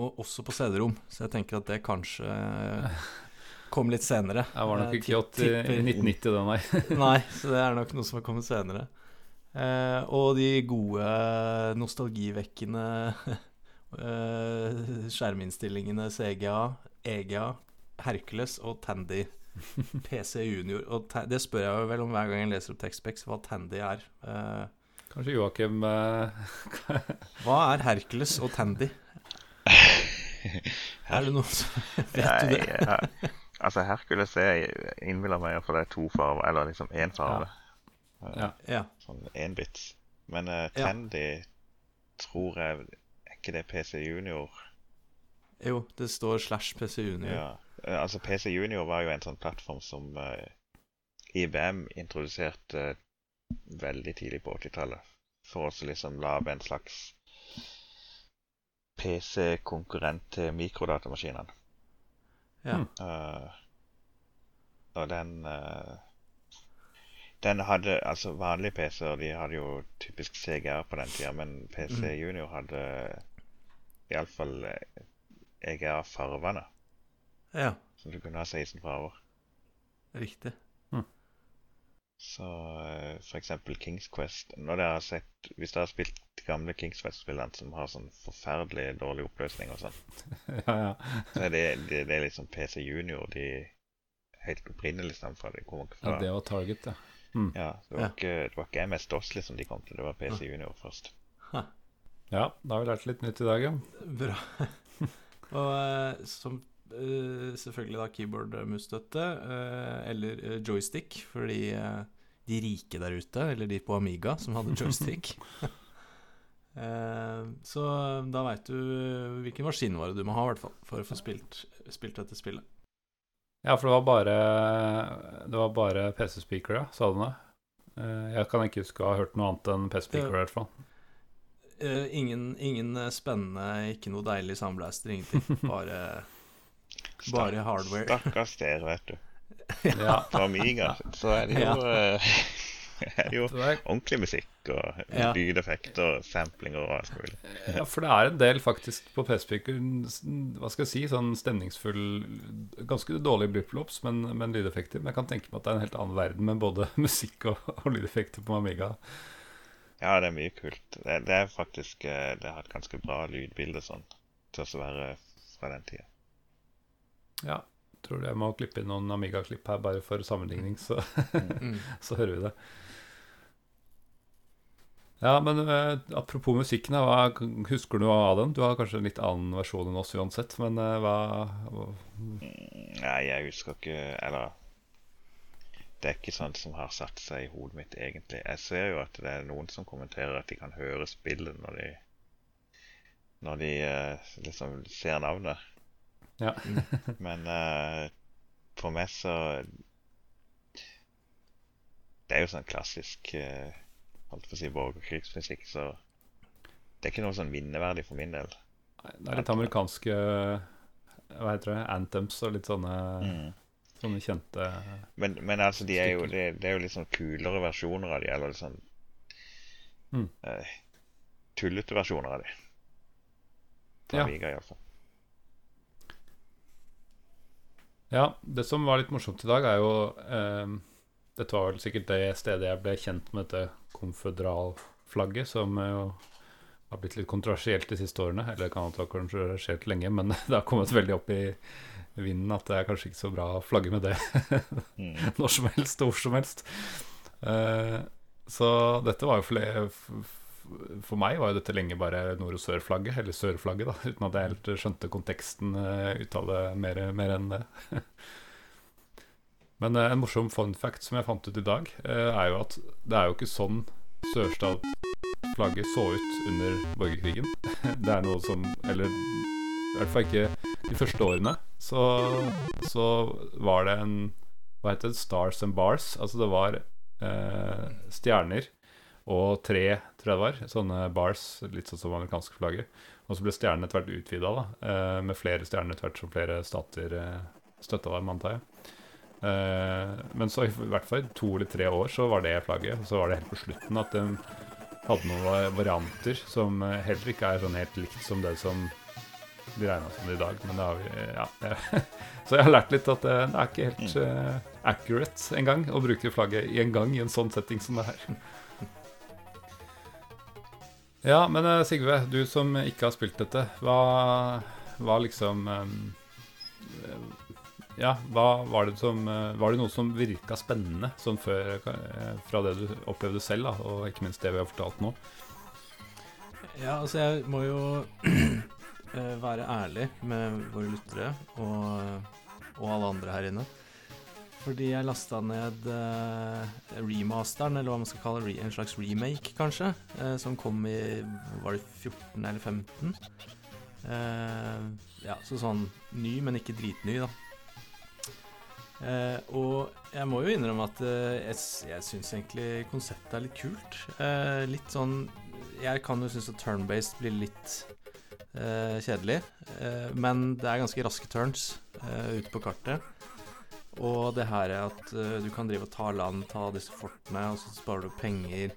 Og også på CD-rom. Så jeg tenker at det kanskje kom litt senere. Det var nok ikke 80, i 1990, det, nei. nei, så det er nok noe som har kommet senere. Eh, og de gode, nostalgivekkende eh, skjerminnstillingene CGA, EGA, Hercules og Tandy. PC Junior. Og det spør jeg vel om hver gang jeg leser opp Textbex, hva Tandy er. Eh, Kanskje Joakim uh... Hva er Hercules og Tandy? er det noen som Vet du det? Altså, Hercules er innbiller meg iallfall det er to farger, eller liksom én farge. Ja. Ja. Sånn én bits. Men uh, Tandy ja. tror jeg Er ikke det PC Junior? Jo, det står slash PC Junior. Ja. Uh, altså, PC Junior var jo en sånn plattform som uh, IBM introduserte veldig tidlig på 80-tallet. For å liksom lage en slags PC-konkurrent til mikrodatamaskinene. Ja. Uh, og den uh, Den hadde Altså, vanlige PC-er de hadde jo typisk CGR på den tida, men PC mm. Junior hadde iallfall EGA-farvene. Ja. Så du kunne ha 16 farver. Riktig. Mm. Så f.eks. for eksempel Kings Quest Når dere har sett Hvis dere har spilt de gamle Kings Quest-spillene som har sånn forferdelig dårlig oppløsning og sånn, ja, ja. så er det, det, det er liksom PC Junior de helt opprinnelig stammer fra. De kommer fra. Ja, det var Target, ja. Mm. Ja, det var, ja. Ikke, det var ikke MS-DOS liksom de kom til, det var PC Junior først. Ha. Ja, da har vi lært litt nytt i dag, ja. Bra. og uh, som uh, selvfølgelig da keyboard-mus-støtte, uh, eller joystick, fordi de rike der ute, eller de på Amiga som hadde joystick. Eh, så da veit du hvilken maskinvare du må ha, hvert fall, for å få spilt, spilt, dette spillet. Ja, for det var bare, det var bare PC-speaker, ja, sa du det? Eh, jeg kan ikke huske å ha hørt noe annet enn PC-speaker, i hvert fall. Eh, ingen, ingen eh, spennende, ikke noe deilig soundblaster, ingenting. Bare, bare hardware. Stakkars dere, vet du. Ja. På Amiga så er det jo, eh, er jo er, ordentlig musikk og Ja. lydeffekter og samplinger og alt mulig. ja, for det er en del faktisk på PC-speaker Hva skal jeg si, sånn stemningsfull Ganske dårlige blip-flops, men, men lydeffekter. Men jeg kan tenke meg at det er en helt annen verden med både musikk og, og lydeffekter på Amiga. Ja, det er mye kult. Det, det er faktisk eh, Det har et ganske bra lydbilde sånn til å være fra den tida. Ja, tror jeg må klippe inn noen Amiga-klipp her bare for sammenligning, så, Mm. så hører vi det. Ja, men uh, apropos musikken, hva, husker du noe av den? Du har kanskje en litt annen versjon enn oss uansett, men uh, hva, hva Nei, jeg husker ikke Eller Det er ikke sånt som har satt seg i hodet mitt, egentlig. Jeg ser jo at det er noen som kommenterer at de kan høre spillet når de Når de uh, liksom ser navnet. Ja. Men uh, for meg så Det er jo sånn klassisk uh, Holdt på å si borgerkrigsmusikk, så det er ikke noe sånn vinneverdig for min del. Nei, Det er litt amerikanske Hva heter det? Anthems og litt sånne, sånne kjente Men, men altså, de er jo, det, det er jo litt sånn kulere versjoner av de, eller litt sånn Mm. uh, tullete versjoner av de. På Ja. Amiga, iallfall. Ja, det som var litt morsomt i dag, er jo eh, Dette var vel sikkert det stedet jeg ble kjent med dette konføderalflagget, som eh, jo har blitt litt kontroversielt de siste årene. Eller det kan ha vært kontroversielt lenge, men det har kommet veldig opp i vinden at det er kanskje ikke så bra å flagge med det Mm. når som helst og hvor som helst. Uh, så dette var jo for, for meg var jo dette lenge bare nord- og sør-flagget, eller sørflagget, da, uten at jeg helt skjønte konteksten uh, ut av det mer, mer enn det. Men eh, en morsom fun fact som jeg fant ut i dag, eh, er jo at det er jo ikke sånn sørstatsflagget så ut under borgerkrigen. Det er noe som Eller i hvert fall ikke de første årene. Så, så var det en Hva heter det? Stars and bars. Altså det var eh, stjerner og tre, tror jeg det var, sånne bars, litt sånn som amerikanske flagget. Og så ble stjernene etter hvert utvida, da, eh, med flere stjerner etter hvert som flere stater eh, støtta dem, antar jeg. Eh, men så i hvert fall i to eller tre år så var det flagget. Og så var det helt på slutten at de hadde noen varianter som eh, heller ikke er sånn helt likt som det som de regna som det i dag. Men det har vi Ja. så jeg har lært litt at eh, det er ikke helt eh, accurate engang å bruke flagget i en gang i en sånn setting som det her. Ja, men eh, Sigve, du som ikke har spilt dette, hva, hva liksom eh, Ja, hva var det som eh, Var det noe som virka spennende sånn før, eh, fra det du opplevde selv, da, og ikke minst det vi har fortalt nå? Ja, altså jeg må jo eh, være ærlig med våre lyttere og, og alle andre her inne. Fordi jeg lasta ned remasteren, eller hva man skal kalle det, en slags remake, kanskje, som kom i Var det 14 eller 15? Eh, ja, så sånn ny, men ikke dritny, da. Eh, og jeg må jo innrømme at eh, jeg, jeg syns egentlig konseptet er litt kult. Eh, litt sånn Jeg kan jo synes at turn-based blir litt eh, kjedelig, eh, men det er ganske raske turns eh, ute på kartet. Og det her er at du kan drive og ta land, ta disse fortene, og så sparer du penger.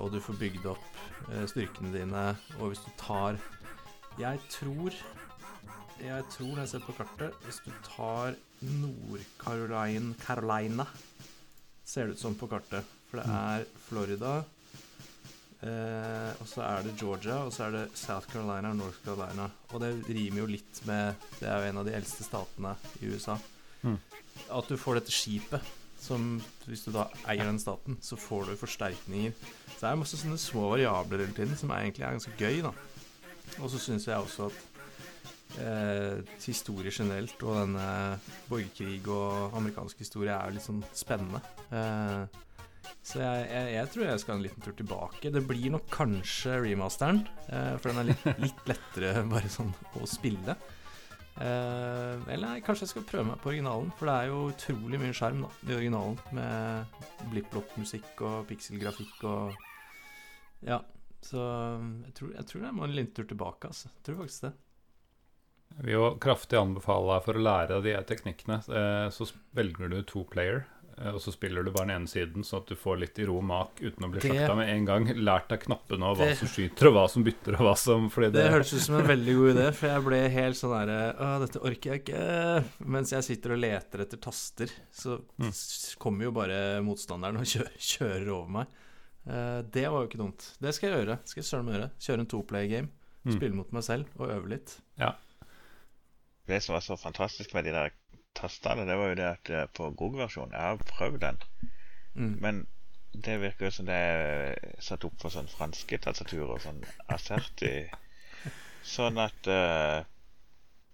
og du får bygd opp styrkene dine. Og hvis du tar Jeg tror Jeg tror når jeg ser på kartet Hvis du tar Nord-Carolina Carolina, ser det ut som på kartet. For det er Florida, eh, og så er det Georgia, og så er det South Carolina og North Carolina. Og det rimer jo litt med Det er jo en av de eldste statene i USA. Mm. At du får dette skipet som Hvis du da eier den staten, så får du forsterkninger. Så det er masse sånne små variabler hele tiden som egentlig er ganske gøy, da. Og så syns jeg også at eh, historie generelt og denne borgerkrig og amerikansk historie er litt sånn spennende. Eh, så jeg, jeg, jeg tror jeg skal en liten tur tilbake. Det blir nok kanskje remasteren, eh, for den er litt, litt lettere bare sånn å spille. Eh, eller kanskje jeg skal prøve meg på originalen, for det er jo utrolig mye skjerm da, i originalen. Med blipp-blopp-musikk og pikselgrafikk og Ja. Så jeg tror, jeg tror jeg må en liten tur tilbake, altså. Jeg tror faktisk det. Vil jo kraftig anbefale deg for å lære de teknikkene. eh, Så velger du to player, eh, og så spiller du bare den ene siden, sånn at du får litt i ro og mak uten å bli slakta med en gang. Lært deg knappene og hva Det- som skyter, og hva som bytter, og hva som Det det, høres ut som en veldig god idé, for jeg ble helt sånn herre Å, dette orker jeg ikke. Mens jeg sitter og leter etter taster, så Mm. kommer jo bare motstanderen og kjører, kjører over meg. Eh, det var jo ikke dumt. Det skal jeg gjøre. Skal jeg søren meg gjøre. Kjøre en toplay game. Mm. Spille mot meg selv og øve litt. Det som var så fantastisk med de der tastene, det var jo det at eh, på GOG-versjonen Jeg har prøvd den, Mm. men det virker jo som det er satt opp for sånn franske tastaturer, sånn asserti Sånn at uh,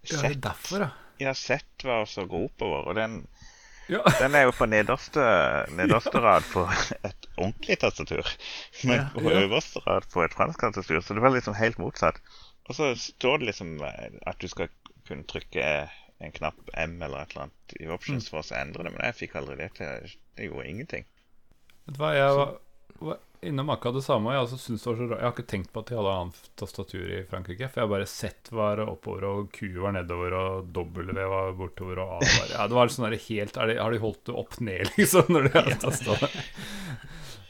Ja, det er derfor, ja. Ja, sett var også gå oppover, og den, Ja. den er jo på nederste, nederste rad på et ordentlig tastatur. Men Ja, på øverste rad på et fransk tastatur, så det var liksom helt motsatt. Og så står det liksom eh, at du skal kunne trykke en knapp M eller et eller annet i options for å endre det, men jeg fikk aldri det til. Det gjorde ingenting. Vet du hva, jeg var, var innom akkurat det samme. Jeg, altså, det var så rart. jeg har ikke tenkt på at de hadde annet tastatur i Frankrike. For jeg har bare sett var oppover, og Q var nedover, og W var bortover, og A var ja, Det var sånn der helt det, Har de holdt det opp ned, liksom, når de har tasta det?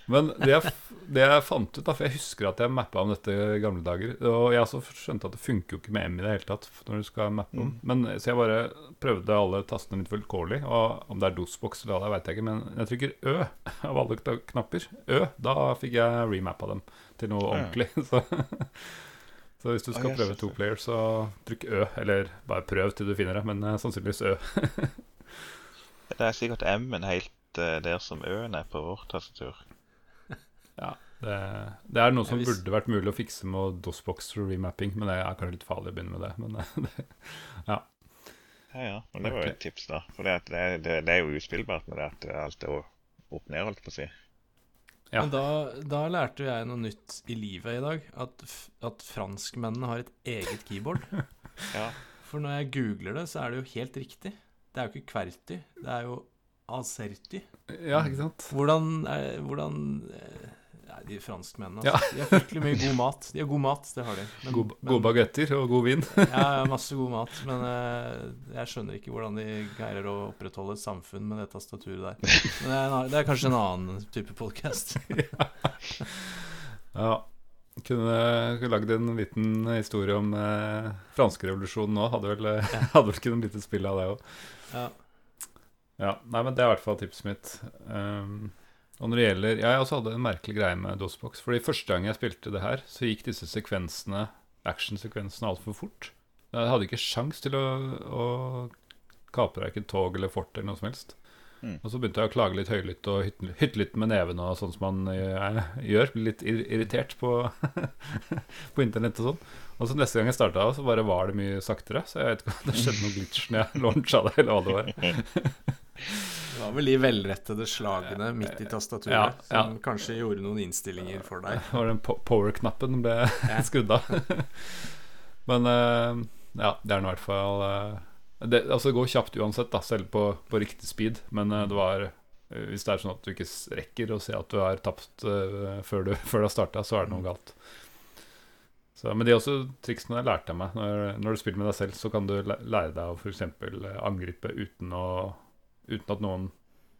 Men det jeg, det jeg fant ut, da, for jeg husker at jeg mappa om dette i gamle dager Og jeg også skjønte at det funker jo ikke med M i det hele tatt når du skal mappe om. Men, så jeg bare prøvde alle tastene litt vilkårlig. Og om det er DOS-boks eller hva det er, veit jeg ikke. Men jeg trykker Ø av alle knapper. Ø. Da fikk jeg remappa dem til noe ordentlig. Så, så hvis du skal prøve to player, så trykk Ø. Eller bare prøv til du finner det, men eh, sannsynligvis Ø. Det er sikkert M-en helt eh, der som Ø-en er på vårt tastatur. Ja, det, det er noe som Ja, hvis- burde vært mulig å fikse med DOSBox remapping, men det er kanskje litt farlig å begynne med det. Men det, Ja, ja. Men det var jo et tips, da. For det, det, det, det er jo uspillbart med det at alt er opp ned, holdt på å si. Ja. Men da, da lærte jeg noe nytt i livet i dag. At, at franskmennene har et eget keyboard. Ja. For når jeg googler det, så er det jo helt riktig. Det er jo ikke Kverti, det er jo aserti ja, ikke sant? Hvordan, er, hvordan eh, Nei, de franskmennene, Ja. altså. De har fryktelig mye god mat. De har god mat, det har de. Men, God, men- gode bagetter og god vin. Ja, ja, masse god mat. Men uh, jeg skjønner ikke hvordan de greier å opprettholde et samfunn med det tastaturet der. Men det er, en, det er kanskje en annen type podkast. Ja. ja. Kunne lagd en liten historie om eh, franskrevolusjonen nå. Hadde vel, ja. hadde vel kunnet blitt et spill av det òg. Ja. Ja, nei, men Det er i hvert fall tipset mitt. Um, og når det gjelder Jeg også hadde en merkelig greie med DOSBox. Fordi første gang jeg spilte det her, så gikk disse sekvensene actionsekvensene altfor fort. Jeg hadde ikke sjans til å, å kapre verken tog eller fort eller noe som helst. Mm. Og så begynte jeg å klage litt høylytt og hytte, hytte litt med neven og sånn som man eh, gjør. Blir litt irritert på, på internett og sånn. Og så neste gang jeg starta, så bare var det mye saktere. Så jeg vet ikke om det skjedde noe glitch når jeg launcha det, eller hva det var. Det var vel de velrettede slagene midt i tastaturet Ja, ja. som kanskje gjorde noen innstillinger for deg. Det var den power-knappen ble skrudd av. Men eh, ja, det er nå i hvert fall eh, det, Altså, det går kjapt uansett, da, selv på, på riktig speed. Men eh, det var Hvis det er sånn at du ikke rekker å se at du har tapt uh, før, du, før du har starta, så er det noe galt. Så, men det er også triksene jeg lærte meg. Når, når du spiller med deg selv, så kan du lære deg å f.eks. angripe uten, å, uten at noen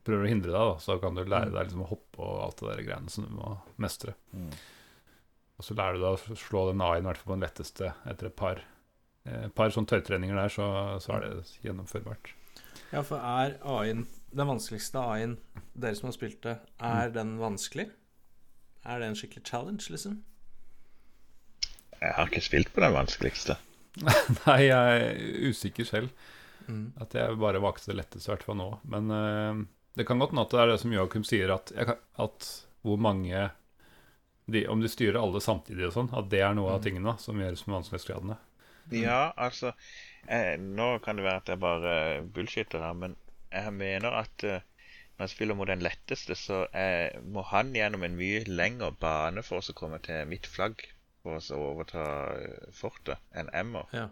prøver å hindre deg. Da. Så kan du lære deg liksom å hoppe og alt det der greiene som du må mestre. Mm. Og så lærer du deg å slå den A-en i hvert fall på den letteste etter et par eh, par sånne tøytreninger der, så, så er det gjennomførbart. Ja, for er A-en den vanskeligste A-en dere som har spilt det, er den vanskelig? Er det en skikkelig challenge, liksom? Jeg har ikke spilt på den vanskeligste. Nei, jeg er usikker selv. Mm. At jeg bare valgte det letteste, i hvert fall nå. Men uh, det kan godt hende at det er det som Joakim sier, at, jeg kan, at hvor mange de, Om de styrer alle samtidig og sånn, at det er noe av tingene som gjøres med vanskelighetsgradene. Ja, altså eh, Nå kan det være at jeg bare bullshitter her, men jeg mener at eh, når jeg spiller mot den letteste, så eh, må han gjennom en mye lengre bane for å komme til mitt flagg for å overta eh, fortet enn Emmer. Ja.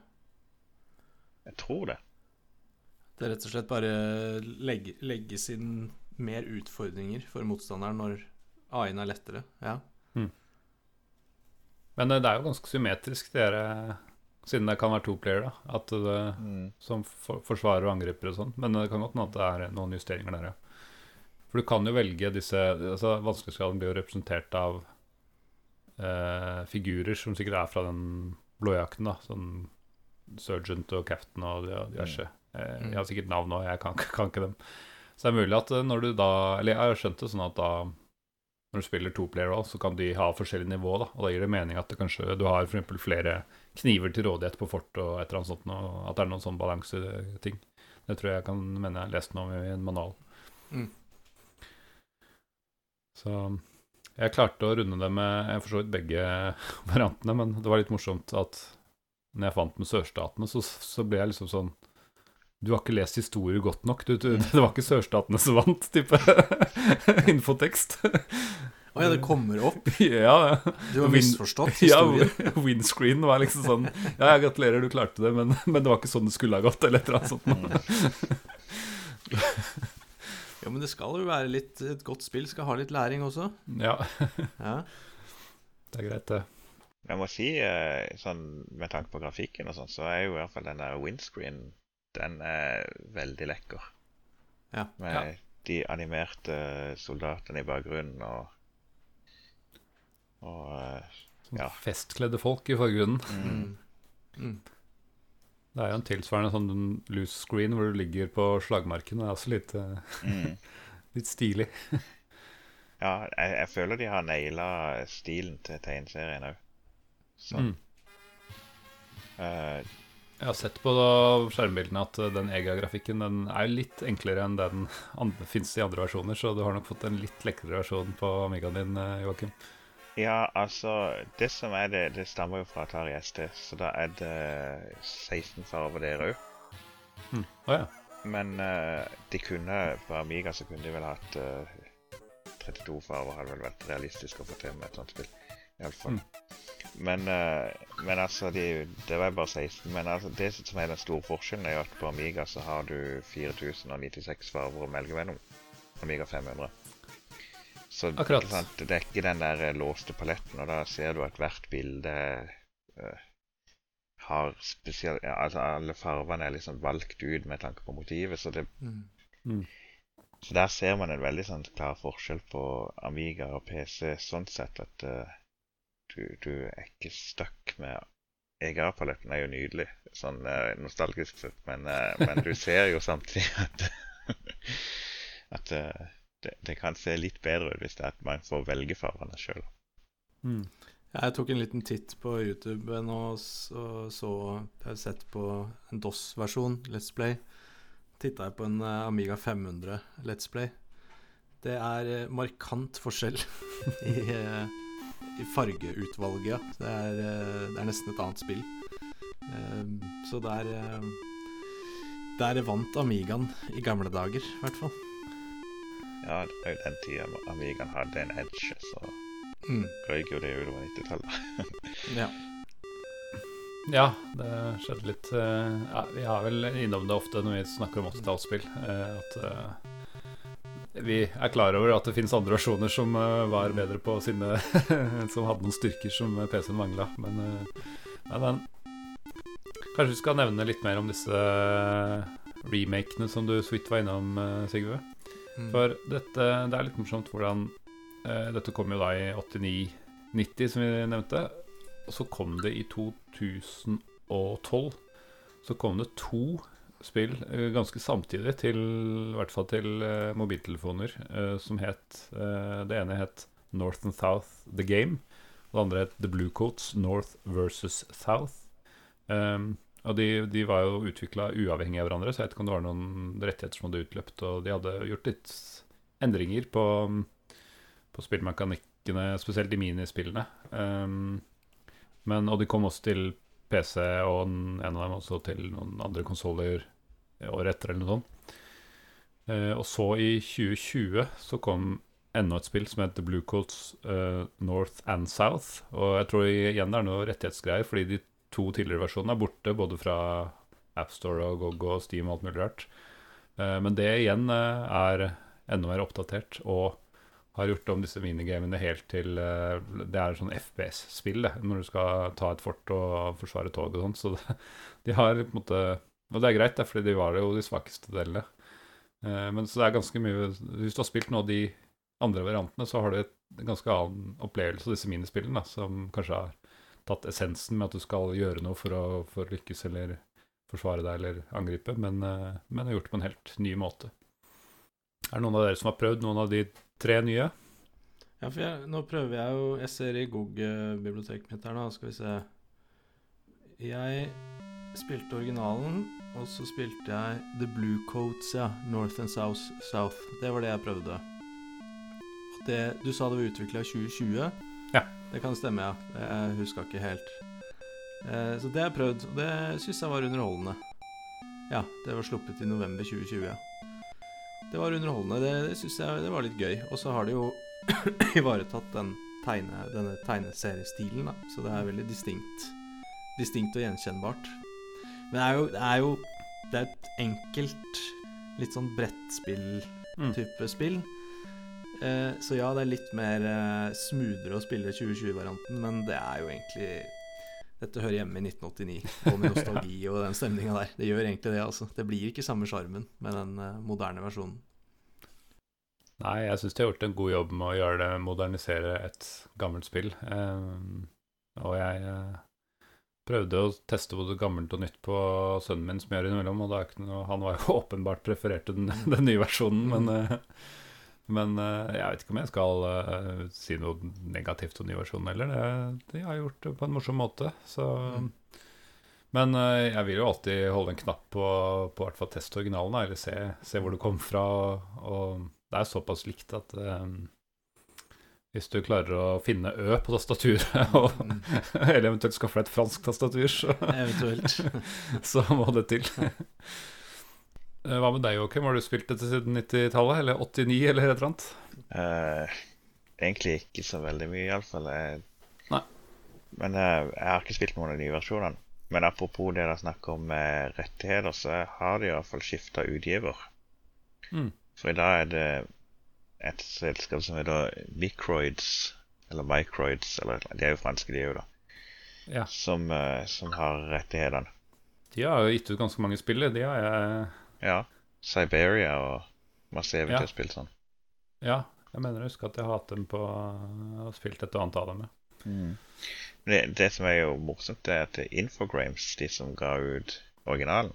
Jeg tror det. Det er rett og slett bare legge, legges inn mer utfordringer for motstanderen når AI-en er lettere. Ja. Men eh, det er jo ganske symmetrisk, det der, eh, siden det kan være to player, da. At det, Mm. som for, forsvarer og angriper og sånn. Men det kan godt hende at det er noen justeringer der, ja. For du kan jo velge disse altså Vanskelighetsgraden blir jo representert av eh, figurer som sikkert er fra den blåjakten, da. Sånn Sergeant og Captain og de- diverse. Eh, jeg har sikkert navn òg, jeg kan, kan ikke dem. Så det er mulig at eh, når du da Eller jeg har skjønt det sånn at da når du spiller to player også, så kan de ha forskjellig nivå, da. Og da gir det mening at det kanskje du har eksempel flere kniver til rådighet på fort og et eller annet sånt, og at det er noen sånn balanseting. Det tror jeg kan mene jeg har lest noe om i en manual. Mm. Så jeg klarte å runde det med jeg for så vidt begge variantene, men det var litt morsomt at når jeg fant med sørstatene, så, så ble jeg liksom sånn Du har ikke lest historier godt nok. Du, du, det var ikke sørstatene som vant, type infotekst. Å ja, det kommer opp. ja, Du har misforstått historien? ja, windscreen var liksom sånn Ja, jeg gratulerer, du klarte det, men, men det var ikke sånn det skulle ha gått, eller et eller annet sånt. Ja, men det skal jo være litt Et godt spill skal ha litt læring også. Ja, Ja. det er greit, det. Jeg må si, eh, sånn med tanke på grafikken og sånn, så er jo i hvert fall den der windscreen Den er veldig lekker. Ja. Med Ja. de animerte soldatene i bakgrunnen og Og eh, Sånn Ja. Festkledde folk i forgrunnen. mm, Mm. Det er jo en tilsvarende sånn loose screen hvor du ligger på slagmarken. Det er også litt, eh, mm. litt stilig. Ja, jeg, jeg føler de har naila stilen til tegneserien òg. Sånn. Mm. Jeg har sett på skjermbildene at eh, den EGA-grafikken den er litt enklere enn den andre, fins i andre versjoner, så du har nok fått en litt lekrere versjon på Amigaen din, eh, Joakim. ja, altså Det som er det, det stammer jo fra Atari ST, så da er det 16 farger der òg. Å ja. Men eh, de kunne på Amiga så kunne de vel hatt eh, 32 farger, hadde vel vært realistisk å få til med et sånt spill. Iallfall. Mm. Men, eh, men altså, de, det var bare 16. Men altså, det som er den store forskjellen, er jo at på Amiga så har du 4096 farger å velge mellom. Amiga 500. Så Akkurat. ikke sant, det er ikke den der eh, låste paletten, og da ser du at hvert bilde uh, har spesielt ja, Altså alle fargene er liksom valgt ut med tanke på motivet, så det Mm. så der ser man en veldig sånn klar forskjell på Amiga og PC sånn sett at eh, du, du er ikke stuck med EGA-paletten er jo nydelig, sånn eh, nostalgisk sett, men, eh, men du ser jo samtidig at at eh, det, det kan se litt bedre ut hvis det er at man får velge fargene sjøl. Mm. Jeg tok en liten titt på YouTube nå og så Jeg har sett på en DOS-versjon, Let's Play. Titta jeg på en Amiga 500 Let's Play. Det er markant forskjell i, i fargeutvalget. ja. Det er, eh, det er nesten et annet spill. Eh, Så der eh, Der vant Amigaen i gamle dager, i hvert fall. Ja, det er jo den tida Amigaen hadde en edge, så Mm. røyk jo det utover 90-tallet. Ja. Ja, det skjedde litt ja, Vi har vel innom det ofte når vi snakker om 80-tallsspill, eh, at vi er klar over at det finnes andre versjoner som eh, var bedre på sine Som hadde noen styrker som PC-en mangla. Men, eh, nei, men kanskje vi skal nevne litt mer om disse remakene som du så vidt var innom, eh, Sigve. Mm. For dette, det er litt morsomt hvordan eh, Dette kom jo da i 89-90, som vi nevnte. Og så kom det i 2012 Så kom det to spill eh, ganske samtidig, til, i hvert fall til eh, mobiltelefoner, eh, som het Det ene het North and South The Game. Og det andre het The Blue Coats North versus South. Um, og de, de var jo utvikla uavhengig av hverandre, så jeg vet ikke om det var noen rettigheter som hadde utløpt. Og de hadde gjort litt endringer på, på spillmekanikkene, spesielt i minispillene. Um, men, og de kom også til PC, og en av dem også til noen andre konsoller året etter, eller noe sånt. Eh, og så, i 2020, så kom enda et spill som heter Blue Coats eh, North and South. Og jeg tror igjen det er noe rettighetsgreier, fordi de to tidligere versjonene er borte, både fra AppStore og GoGo og Steam og alt mulig rart. Eh, men det igjen eh, er enda mer oppdatert og har gjort om disse minigamene helt til eh, Det er sånn FPS-spill, når du skal ta et fort og forsvare tog og sånn. Så det, de har på en måte Og det er greit, fordi de var jo de svakeste delene. Eh, men så det er ganske mye Hvis du har spilt noen av de andre variantene, så har du et ganske annen opplevelse av disse minispillene, da, som kanskje har tatt essensen med at du skal gjøre noe for å, for å lykkes eller forsvare deg eller angripe, men, eh, men har gjort det på en helt ny måte. Er det noen av dere som har prøvd noen av de tre nye? Ja, for jeg, nå prøver jeg jo Jeg ser i GOG-biblioteket mitt her nå, skal vi se Jeg spilte originalen, og så spilte jeg The Blue Coats, ja. North and South. South. Det var det jeg prøvde. Det, du sa det var utvikla i 2020? Ja. Det kan stemme, ja. Jeg huska ikke helt. Eh, så det har jeg prøvd, og det syns jeg var underholdende. Ja, det var sluppet i november 2020. Ja. Det var underholdende. Det, det syns jeg det var litt gøy. Og så har de jo ivaretatt den tegne, denne tegneseriestilen, da. Så det er veldig distinkt. Distinkt og gjenkjennbart. Men det er jo, det er jo Det er et enkelt, litt sånn brettspill-type Mm. spill. Eh, så ja, det er litt mer eh, smoothere å spille 2020-varianten, men det er jo egentlig Dette hører hjemme i 1989, og med nostalgi og den stemninga der. Det gjør egentlig det, altså. Det blir ikke samme sjarmen med den eh, moderne versjonen. Nei, jeg syns de har gjort en god jobb med å gjøre det, modernisere et gammelt spill. Um, og jeg eh, prøvde å teste både gammelt og nytt på sønnen min, som jeg gjør innimellom, og det noe, han var jo åpenbart prefererte den, den nye versjonen, men, eh, men eh, jeg vet ikke om jeg skal eh, si noe negativt om ny versjon heller. Det, de har gjort det på en morsom måte, så Mm. Men jeg vil jo alltid holde en knapp på, på hvert fall teste originalen, eller se, se hvor det kom fra. Og, og det er såpass likt at eh, hvis du klarer å finne Ø på tastaturet, og, Mm. eller eventuelt skaffe deg et fransk tastatur, så, så må det til. Eh, Hva med deg, Joakim? Har du spilt dette siden 90-tallet? Eller 89, eller et eller annet? Uh, egentlig ikke så veldig mye, iallfall. Nei. Men uh, jeg har ikke spilt noen av de nye versjonene. Men apropos det dere snakker om rettigheter, så har de iallfall skifta utgiver. Mm. For i dag er det et selskap som heter Microids, eller Microids, eller de er jo franske, de òg, da, Ja. som, eh, som har rettighetene. De har jo gitt ut ganske mange spill. De har jeg Ja. Siberia og masse eventyrspill sånn. Ja, jeg mener jeg husker at jeg har hatt dem på og spilt et og annet av dem. Mm. Det, det som er jo morsomt, er at Infogrames, de som ga ut originalen,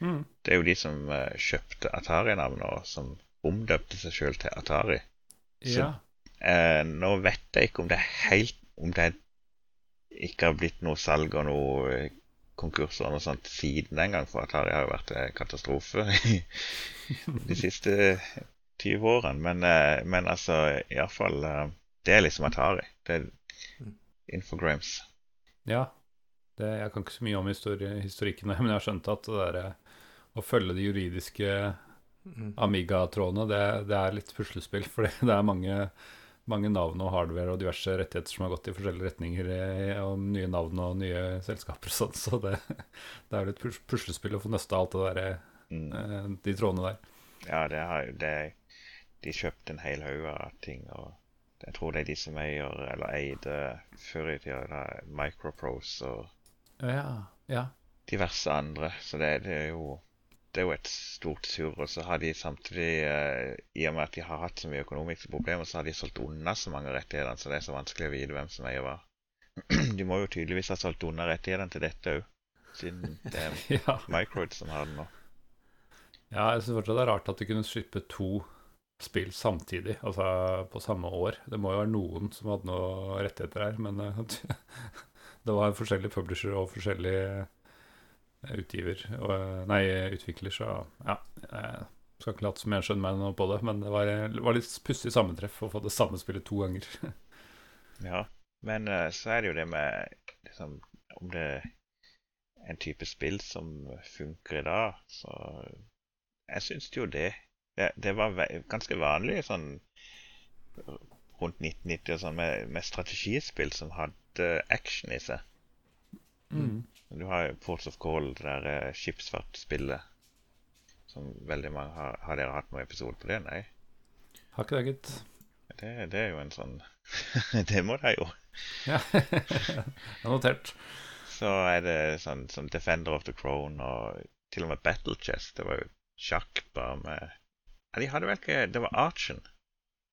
Mm. det er jo de som kjøpte Atari-navnet og som omdøpte seg sjøl til Atari. Så- Ja. Eh, nå vet jeg ikke om det er helt Om det ikke har blitt noe salg og noe eh, konkurser og noe sånt siden den gang, for Atari har jo vært en katastrofe de siste 20 årene. Men, eh, men altså, iallfall uh, Det er liksom Atari. Det er Infogrames. Ja. Det, jeg kan ikke så mye om histori historikken, men jeg har skjønt at det der, eh, å følge de juridiske. Amiga-trådene, det, det er litt puslespill. For det er mange, mange navn og hardware og diverse rettigheter som har gått i forskjellige retninger, eh, og nye navn og nye selskaper og sånn. Så det, det er litt puslespill å få nøsta alt det der, Mm. eh, de trådene der. Ja, det har, det, de kjøpte en hel haug av ting. og Jeg tror det er de som eier, eller eide før i tida, da, Microprose og Ja, ja. diverse andre. Så det, det er jo det er jo et stort surr. Og så har de samtidig, eh, i og med at de har hatt så mye økonomiske problemer, så har de solgt unna så mange rettigheter, så det er så vanskelig å vite hvem som eier hva. De må jo tydeligvis ha solgt unna rettighetene til dette òg, siden det er ja. Microid som har den nå. Ja, jeg syns fortsatt det er rart at de kunne slippe to spill samtidig, altså på samme år. Det må jo være noen som hadde noen rettigheter her, men eh, det var forskjellige publisher og forskjellige utgiver og, Nei, utvikler, så ja. Jeg skal ikke late som jeg skjønner meg noe på det, men det var, var litt pussig sammentreff å få det samme spillet to ganger. Ja, men eh, så er det jo det med liksom, Om det er en type spill som funker i dag, så Jeg syns jo det. Det, det var ganske vanlig sånn rundt 1990 og sånn med, med strategispill som hadde action i seg. Mm. Du har jo Ports of Call, det der eh, skipsfartsspillet, som veldig mange har Har dere hatt noen episode på det? Nei? Har ikke det, gitt. Det, det er jo en sånn Det må de jo. Ja, det er notert. Så er det sånn som Defender of the Crown og til og med Battle Chess. Det var jo sjakk bare med ja, De hadde vel ikke Det var Archen.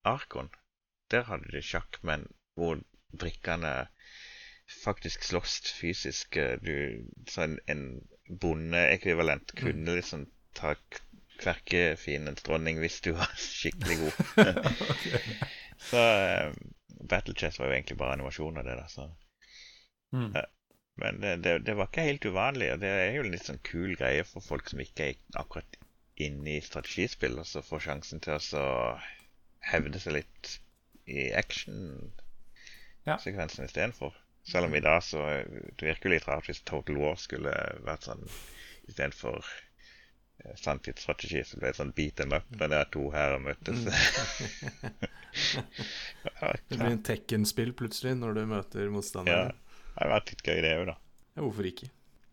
Arkon. Der hadde de sjakk, men hvor brikkene faktisk slåss fysisk. Du, sånn en, en bondeekvivalent kunne liksom ta kverke fiendens dronning hvis du var skikkelig god. Så uh, Battle Chess var jo egentlig bare animasjon av det. da, så. Mm. Uh, men det, det, det, var ikke helt uvanlig, og det er jo en litt sånn kul greie for folk som ikke er akkurat inne i strategispill, og så får sjansen til å hevde seg litt i action-sekvensen ja. istedenfor. Selv om i dag så Det virker jo litt rart hvis Total War skulle vært sånn istedenfor Eh, sanntidsstrategi, så ble det sånn beat them up når det er to her møtes. Mm. det blir en Tekken-spill plutselig når du møter motstanderen. Ja, det har vært litt gøy, det òg, da. Ja, hvorfor ikke?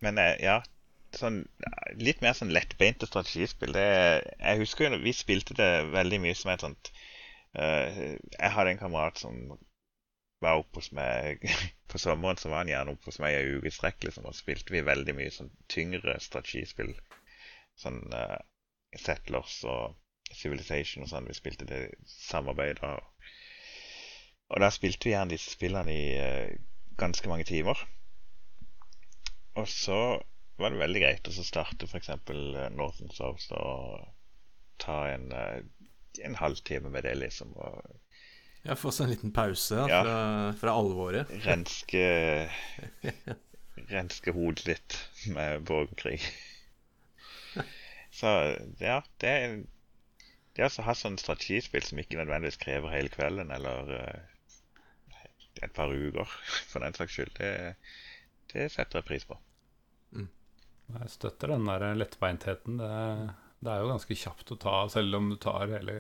Men eh, ja, sånn, litt mer sånn lettbeinte strategispill. Det, jeg husker jo vi spilte det veldig mye som et sånt uh, Jeg hadde en kamerat som var oppe hos meg På sommeren så var han gjerne oppe hos meg i strekk. liksom, og spilte vi veldig mye sånn tyngre strategispill sånn uh, Settlers og Civilization og sånn. Vi spilte det samarbeidet. Og, og da spilte vi gjerne disse spillene i uh, ganske mange timer. Og så var det veldig greit å starte f.eks. Northern North South og ta en, uh, en halvtime med det, liksom. Og, ja, Få seg en liten pause da, ja, fra, fra, alvoret. Renske Renske hodet litt med borgerkrig. Så ja, det er det å ha sånn strategispill som ikke nødvendigvis krever hele kvelden eller uh, et par uker, for den saks skyld, det, det setter jeg pris på. Mm. Jeg støtter den der lettbeintheten. Det, det, er jo ganske kjapt å ta, selv om du tar hele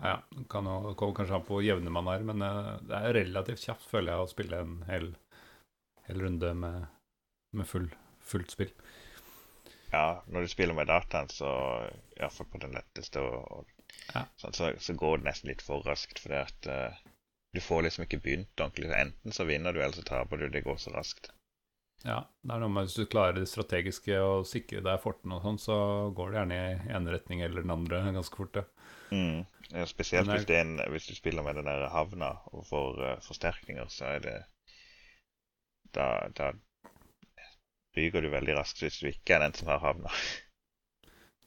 Ja, kan jo komme kanskje an på hvor jevne man er, men eh, det er relativt kjapt, føler jeg, å spille en hel, hel runde med, med full, fullt spill ja, når du spiller med dataen, så iallfall på den letteste, og, og ja. sånn, så, så, går det nesten litt for raskt. Fordi at uh, du får liksom ikke begynt ordentlig. Enten så vinner du, eller så taper du. Det går så raskt. Ja, det er noe med hvis du klarer det strategiske og sikre deg fortene og sånn, så går det gjerne i ene retning eller den andre ganske fort, ja. Mm. ja spesielt hvis, en, hvis, du spiller med den der havna og får uh, forsterkninger, så er det da, da ryker du veldig raskt hvis du ikke er den som har havna.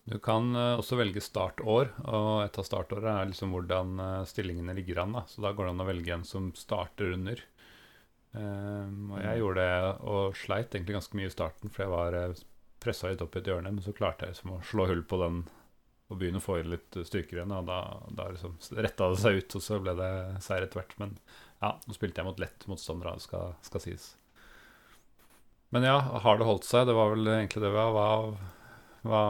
Du kan uh, også velge startår, og et av startårene er liksom hvordan uh, stillingene ligger an. Da. Så da går det an å velge en som starter under. Um, og jeg gjorde det og sleit egentlig ganske mye i starten, for jeg var uh, pressa litt opp i et hjørne. Men så klarte jeg liksom å slå hull på den og begynne å få inn litt styrker igjen. Og da, da liksom retta det seg ut, og så ble det seier etter hvert. Men ja, nå spilte jeg mot lett motstandere, det skal, skal sies. Men ja, har det holdt seg? Det var vel egentlig det. Hva, hva,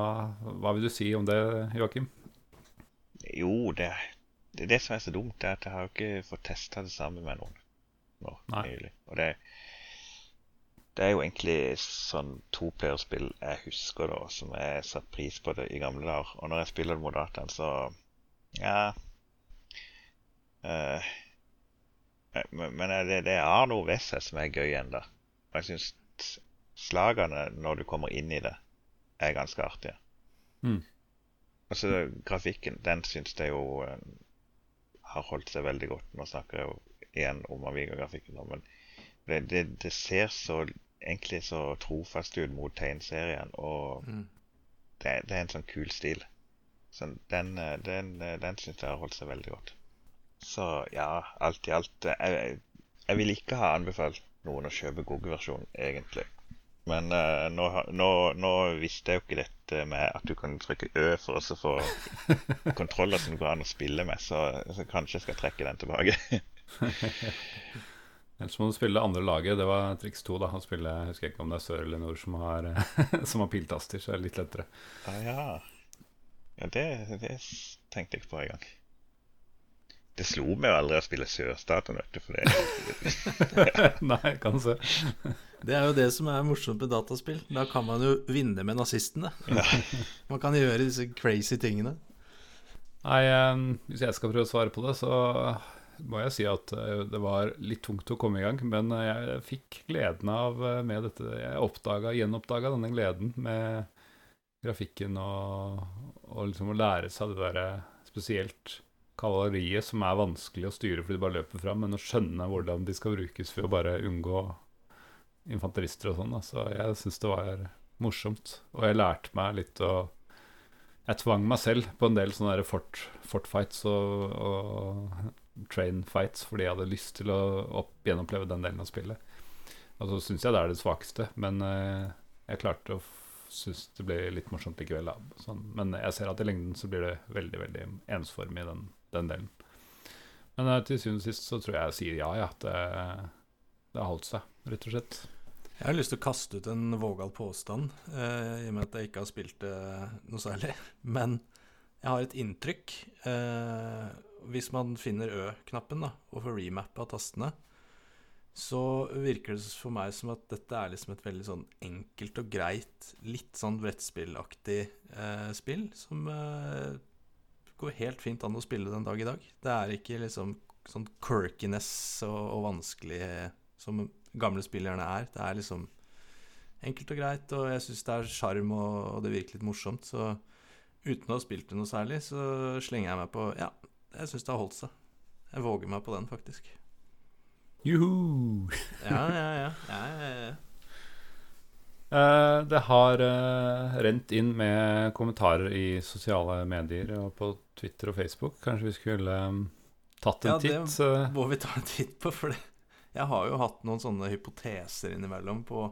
hva vil du si om det, Joakim? Jo, det, det, det, som er så dumt, det er at jeg har ikke fått testa det samme med noen nå nylig. Og det, det, er jo egentlig sånn toplayerspill jeg husker da, som jeg satte pris på det i gamle dager. Og når jeg spiller det mot dataen, så ja uh, Men, det, det er noe ved seg som er gøy ennå. Og jeg syns slagene når du kommer inn i det, er ganske artige. Mm. Altså, grafikken, den syns jeg jo uh, har holdt seg veldig godt. Nå snakker jeg jo igjen om Amiga-grafikken, men det, det, det, ser så egentlig så trofast ut mot tegneserien, og mm. det, det, er en sånn kul stil. Så den, eh, den, eh, den syns jeg har holdt seg veldig godt. Så ja, alt i alt Jeg, jeg vil ikke ha anbefalt noen å kjøpe Google-versjonen, egentlig. Men uh, nå, nå, nå, visste jeg jo ikke dette med at du kan trykke Ø for å få kontroller som går an å spille med, så, så kanskje jeg skal trekke den tilbake. Ellers må du spille det andre laget. Det var triks to. da å spille, Jeg husker ikke om det er sør eller nord som har, som har piltaster, så er det litt lettere. Ah, ja, ja det, det tenkte jeg ikke på engang. Det slo meg jo aldri å spille sørstaten, vet du. For det Nei, kan se. Det er jo det som er morsomt med dataspill. Da kan man jo vinne med nazistene. Ja. Man kan gjøre disse crazy tingene. Nei, eh, hvis jeg skal prøve å svare på det, så må jeg si at eh, det var litt tungt å komme i gang. Men eh, jeg fikk gleden av eh, med dette Jeg oppdaga, gjenoppdaga denne gleden med grafikken og, og liksom å lære seg det derre spesielt kavaleriet som er vanskelig å styre fordi de bare løper fram, men å skjønne hvordan de skal brukes for å bare unngå infanterister og sånn. Så jeg syns det var morsomt. Og jeg lærte meg litt å Jeg tvang meg selv på en del sånne fort, fort fights og, og train fights fordi jeg hadde lyst til å opp, gjenoppleve den delen av spillet. Og så syns jeg det er det svakeste, men uh, jeg klarte å synes det ble litt morsomt likevel. Sånn, men jeg ser at i lengden så blir det veldig veldig ensformig, den, den delen. Men uh, til syvende og sist så tror jeg jeg sier ja, ja. At det, det har holdt seg, rett og slett. Jeg har lyst til å kaste ut en vågal påstand, uh, i og med at jeg ikke har spilt det noe særlig. Men jeg har et inntrykk. Eh, hvis man finner Ø-knappen da, og får remappa tastene, så virker det for meg som at dette er liksom et veldig sånn enkelt og greit, litt sånn brettspillaktig eh, spill, som eh, går helt fint an å spille den dag i dag. Det er ikke liksom sånn quirkiness og, og vanskelig som gamle spillerne er. Det er liksom enkelt og greit, og jeg syns det er sjarm, og, og, det virker litt morsomt. Så uten å ha spilt det noe særlig, så slenger jeg meg på Ja, jeg syns det har holdt seg. Jeg våger meg på den, faktisk. Juhu! ja, ja, ja. ja, ja, ja. Uh, det har uh, rent inn med kommentarer i sosiale medier og på Twitter og Facebook. Kanskje vi skulle um, tatt en ja, titt? Det må vi ta en titt på, for det. jeg har jo hatt noen sånne hypoteser innimellom. På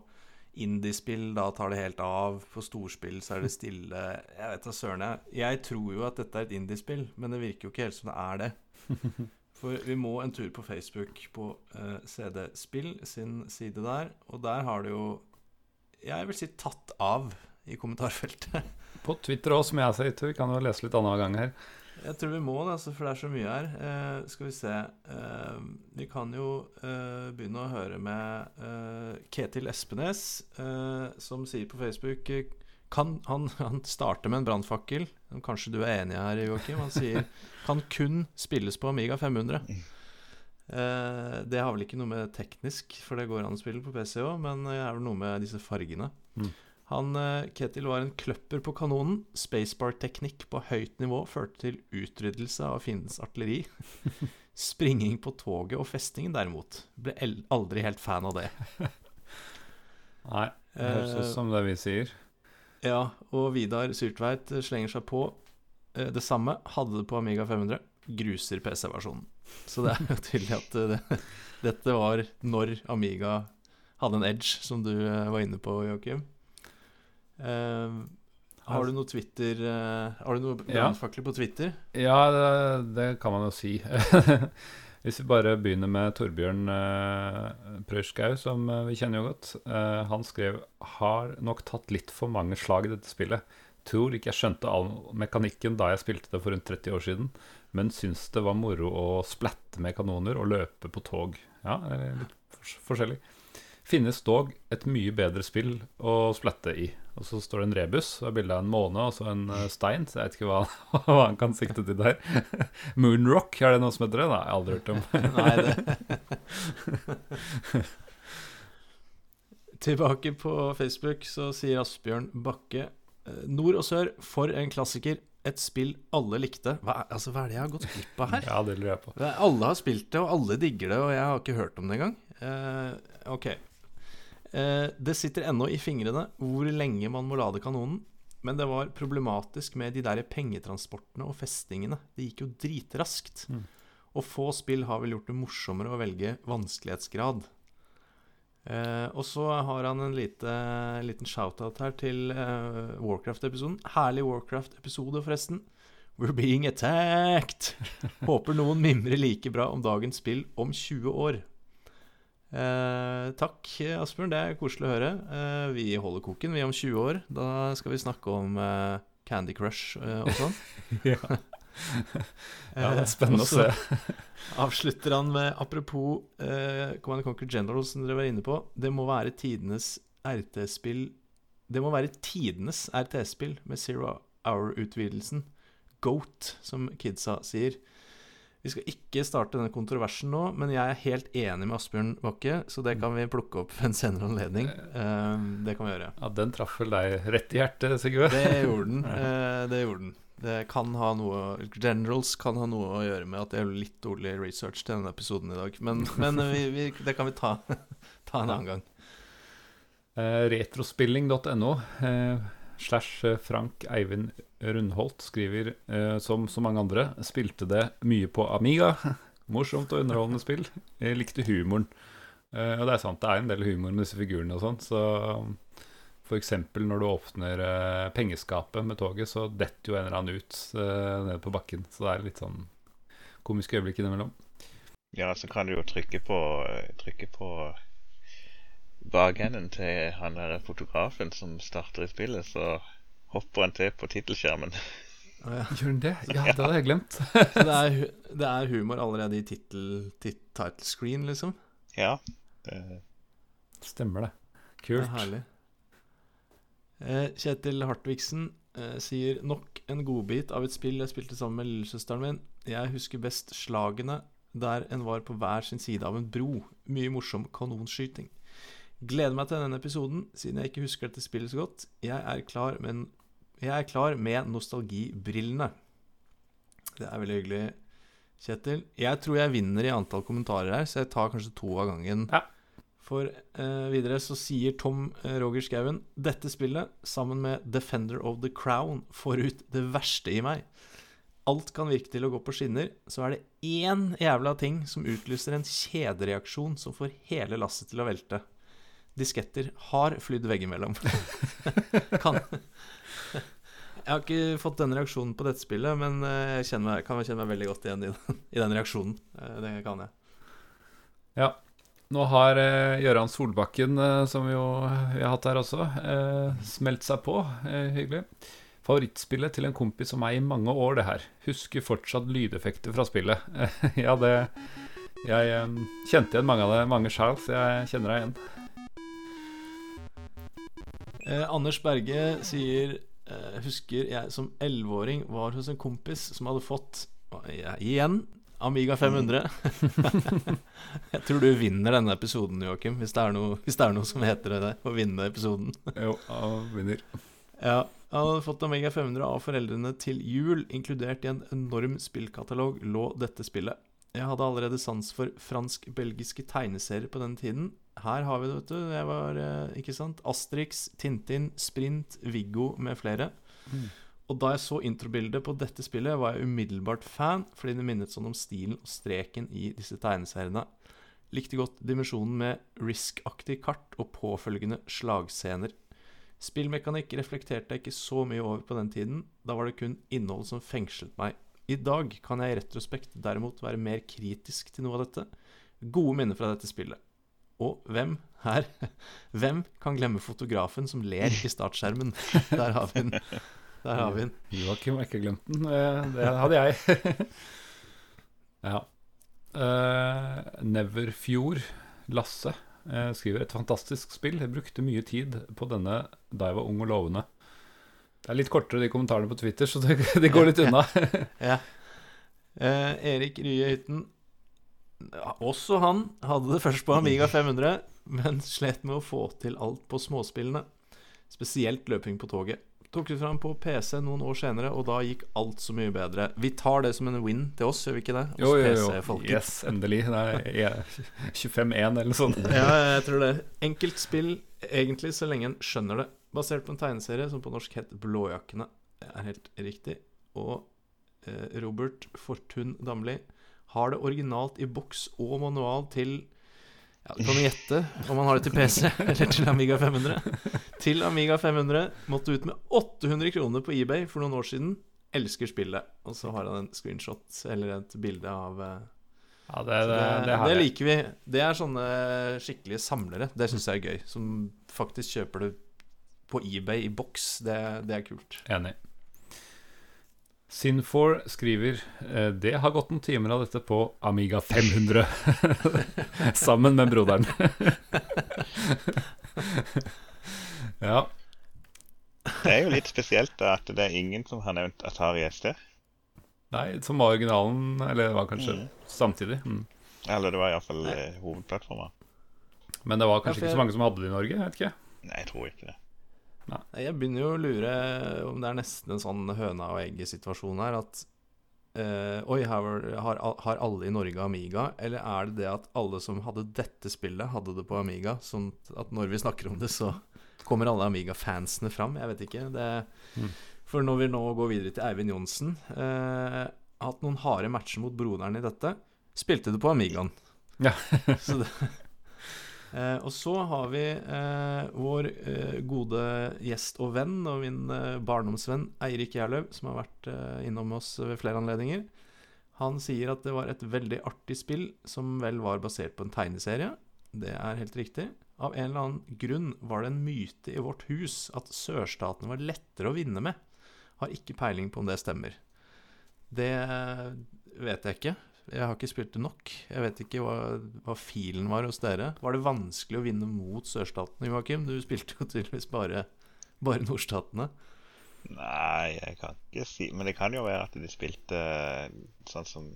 indiespill, da tar det helt av. På storspill så er det stille. Jeg vet da søren, jeg. Jeg tror jo at dette er et indiespill, men det virker jo ikke helt som det er det. For vi må en tur på Facebook på uh, CD Spill sin side der, og der har det jo Jeg vil si tatt av i kommentarfeltet. På Twitter òg, som jeg sier. Vi kan jo lese litt annenhver gang her. Jeg tror vi må det, altså, for det er så mye her. Eh, skal vi se eh, Vi kan jo begynne å høre med Ketil Espenes, som sier på Facebook kan, han, han starter med en brannfakkel. Kanskje du er enig her, Joakim. Han sier kan kun spilles på Amiga 500. Eh, det har vel ikke noe med teknisk, for det går an å spille på PC òg, men det er vel noe med disse fargene. Mm. Han, eh, Ketil var en kløpper på kanonen. Spacebar-teknikk på høyt nivå førte til utryddelse av fiendens artilleri. Springing på toget og festingen, derimot, ble aldri helt fan av det. Nei, det høres ut som det vi sier. Ja, og Vidar Syrtveit slenger seg på eh, det samme. Hadde det på Amiga 500. Gruser PC-versjonen. Så det er jo tydelig at eh, det, dette var når Amiga hadde en edge, som du eh, var inne på, Joakim. Uh, har du noe Twitter uh, Har du noe brannfakler ja. på Twitter? Ja, det, det, kan man jo si. Hvis vi bare begynner med Torbjørn uh, Prøyskau, som uh, vi kjenner jo godt. Han skrev har nok tatt litt for mange slag i dette spillet. Tror ikke jeg skjønte all mekanikken da jeg spilte det for rundt 30 år siden, men syns det var moro å splatte med kanoner og løpe på tog. Ja, litt forskjellig finnes dog et mye bedre spill å splette i. Og så står det en rebus og bilde av en måne og så en uh, stein. Så jeg vet ikke hva, hva, han kan sikte til der. Moonrock, er det noe som heter det? Nei, jeg har aldri hørt om. Nei, det Tilbake på Facebook så sier Asbjørn Bakke eh, Nord og sør, for en klassiker. Et spill alle likte. Hva, altså, hva er det jeg har gått glipp av her? ja, det lurer jeg på. Alle har spilt det, og alle digger det, og jeg har ikke hørt om det engang. Uh, ok. Eh, det sitter ennå i fingrene hvor lenge man må lade kanonen. Men det var problematisk med de der pengetransportene og festingene. Det gikk jo dritraskt. Mm. Og få spill har vel gjort det morsommere å velge vanskelighetsgrad. Eh, og så har han en lite, liten shout-out her til eh, Warcraft-episoden. Herlig Warcraft-episode, forresten. We're being attacked! Håper noen mimrer like bra om dagens spill om 20 år. Eh, takk, Asbjørn. Det er koselig å høre. Eh, vi holder koken, vi, om 20 år. Da skal vi snakke om eh, Candy Crush eh, og sånn. ja. ja, det er spennende å se. avslutter han med apropos eh, Command Conquer General, som dere var inne på. Det må være tidenes RT-spill Det må være tidenes RTS-spill med Zero Hour-utvidelsen. GOAT, som kidsa sier. Vi skal ikke starte denne kontroversen nå, men jeg er helt enig med Asbjørn Bakke, så det kan vi plukke opp ved en senere anledning. Eh, det kan vi gjøre. Ja, Den traff vel deg rett i hjertet, Sigurd? Det gjorde den. Eh, det gjorde den. Det kan ha noe Generals kan ha noe å gjøre med at det er litt dårlig research til denne episoden i dag. Men, men vi, vi, det kan vi ta, ta en annen gang. Eh, retrospilling.no eh, slash Frank Eivind Rundholt skriver eh, som så mange andre spilte det mye på Amiga. Morsomt og underholdende spill. Jeg likte humoren. Eh, og det er sant, det er en del humor med disse figurene og sånn, så F.eks. når du åpner eh, pengeskapet med toget, så detter jo en eller annen ut eh, ned på bakken. Så det er litt sånn komiske øyeblikk innimellom. Ja, så kan du jo trykke på, trykke på bakenden til han der fotografen som starter i spillet, så hopper han til på tittelskjermen. Å ja. Gjør han det? Ja, det hadde jeg glemt. Så det er, det er humor allerede i tittel, title screen, liksom? Ja. Det, Stemmer det. Det Kult. er herlig. Eh, Kjetil Hartvigsen eh, sier nok en godbit av et spill jeg spilte sammen med lillesøsteren min. Jeg husker best slagene der en var på hver sin side av en bro. Mye morsom kanonskyting. Gleder meg til denne episoden, siden jeg ikke husker dette spillet så godt. Jeg er klar, men jeg er klar med nostalgibrillene. Det er veldig hyggelig, Kjetil. Jeg tror jeg vinner i antall kommentarer her, så jeg tar kanskje to av gangen. Ja. For eh, videre så sier Tom eh, Roger Skauen dette spillet, sammen med Defender of the Crown, får ut det verste i meg. Alt kan virke til å gå på skinner, så er det én jævla ting som utlyser en kjedereaksjon som får hele lasset til å velte. Disketter har flydd veggimellom. kan Jeg har ikke fått den reaksjonen på dette spillet, men eh, jeg kjenner kan kjenne meg veldig godt igjen i den, i den reaksjonen. Eh, Det kan jeg. Ja. Nå har eh, Gøran Solbakken, som vi jo vi har hatt her også, smelt seg på. Hyggelig. Favorittspillet til en kompis og meg i mange år, det her. Husker fortsatt lydeffekter fra spillet. ja, det Jeg kjente igjen mange av det, mange sjæl, så jeg kjenner deg igjen. Eh, Anders Berge sier eh, Husker jeg som 11-åring var hos en kompis som hadde fått ja, Igjen Amiga 500. jeg tror du vinner denne episoden, Joakim, hvis, det er noe- det er noe som heter det. Å vinne episoden. Jo, jeg vinner. Ja, Han hadde fått Amiga 500 av foreldrene til jul. Inkludert i en enorm spillkatalog lå dette spillet. Jeg hadde allerede sans for fransk-belgiske tegneserier på den tiden. Her har vi det, vet du. Jeg var, eh, ikke sant? Asterix, Tintin, Sprint, Viggo med flere. Mm. Og da jeg så introbildet på dette spillet, var jeg umiddelbart fan, fordi det minnet sånn om stilen og streken i disse tegneseriene. Likte godt dimensjonen med Risk-aktig kart og påfølgende slagscener. Spillmekanikk reflekterte jeg ikke så mye over på den tiden. Da var det kun innhold som fengslet meg. I dag kan jeg i retrospekt derimot være mer kritisk til noe av dette. Gode minner fra dette spillet. Og hvem her Hvem kan glemme fotografen som ler i startskjermen? Der har vi den. Der har vi den. Joakim har ikke glemt den. Eh, Det hadde jeg. ja. Uh, Neverfjord, Lasse, eh, skriver et fantastisk spill. Jeg brukte mye tid på denne da jeg var ung og lovende. Det er litt kortere de kommentarene på Twitter, så det, det går litt unna. Ja. Eh, Erik Rye Hytten Også han hadde det først på Amiga 500, men slet med å få til alt på småspillene. Spesielt løping på toget. Tok det fram på PC noen år senere, og da gikk alt så mye bedre. Vi tar det som en win til oss, gjør vi ikke det? Oss Jo, jo, jo. Yes, endelig. Det er 25-1 eller noe sånt. Ja, jeg tror det. Enkelt spill, egentlig, så lenge en skjønner det. Basert på en tegneserie som på norsk het Blåjakkene. Er helt riktig. Og eh, Robert Fortun Damli har det originalt i boks og manual til ja, Du kan gjette om han har det til PC eller til Amiga 500. Til Amiga 500. Måtte ut med 800 kroner på eBay for noen år siden. Elsker spillet. Og så har han en screenshot eller et bilde av eh, Ja, det, det, det, det, liker vi. Det er sånne skikkelige samlere. Det syns jeg er gøy. Som faktisk kjøper det på eBay i boks. Det, det er kult. Enig. Sinfor skriver eh, Det har gått noen timer av dette på Amiga 500 sammen med broderen. ja. det er jo litt spesielt da at det er ingen som har nevnt Atari ST. Nei, som var originalen, eller det var kanskje Mm. samtidig. Mm. Eller det var iallfall hovedplattforma. hovedplattformer. Men det var Ja, kanskje for ikke så mange som hadde det i Norge? Jeg vet ikke. Nei, jeg tror ikke det. Nei, Jeg begynner jo å lure om det er nesten en sånn høna og egget-situasjon her. At eh, Oi, har, har, har alle i Norge Amiga? Eller er det det at alle som hadde dette spillet, hadde det på Amiga? Sånn at når vi snakker om det, så kommer alle Amiga-fansene fram? Jeg vet ikke. Det, Mm. For når vi nå går videre til Eivind Johnsen eh, Hatt noen harde matcher mot broderen i dette. Spilte det på Amigaen. Ja. så det Eh, og så har vi eh, vår eh, gode gjest og venn, og min eh, barndomsvenn Eirik Gjerløv, som har vært eh, innom oss ved flere anledninger. Han sier at det var et veldig artig spill, som vel var basert på en tegneserie. Det er helt riktig. Av en eller annen grunn var det en myte i vårt hus at sørstatene var lettere å vinne med. Har ikke peiling på om det stemmer. Det vet jeg ikke. Jeg har ikke spilt det nok. Jeg vet ikke hva, hva filen var hos dere. Var det vanskelig å vinne mot sørstatene, Joakim? Du spilte jo tydeligvis bare, bare nordstatene. Nei, jeg kan ikke si Men det kan jo være at de spilte sånn som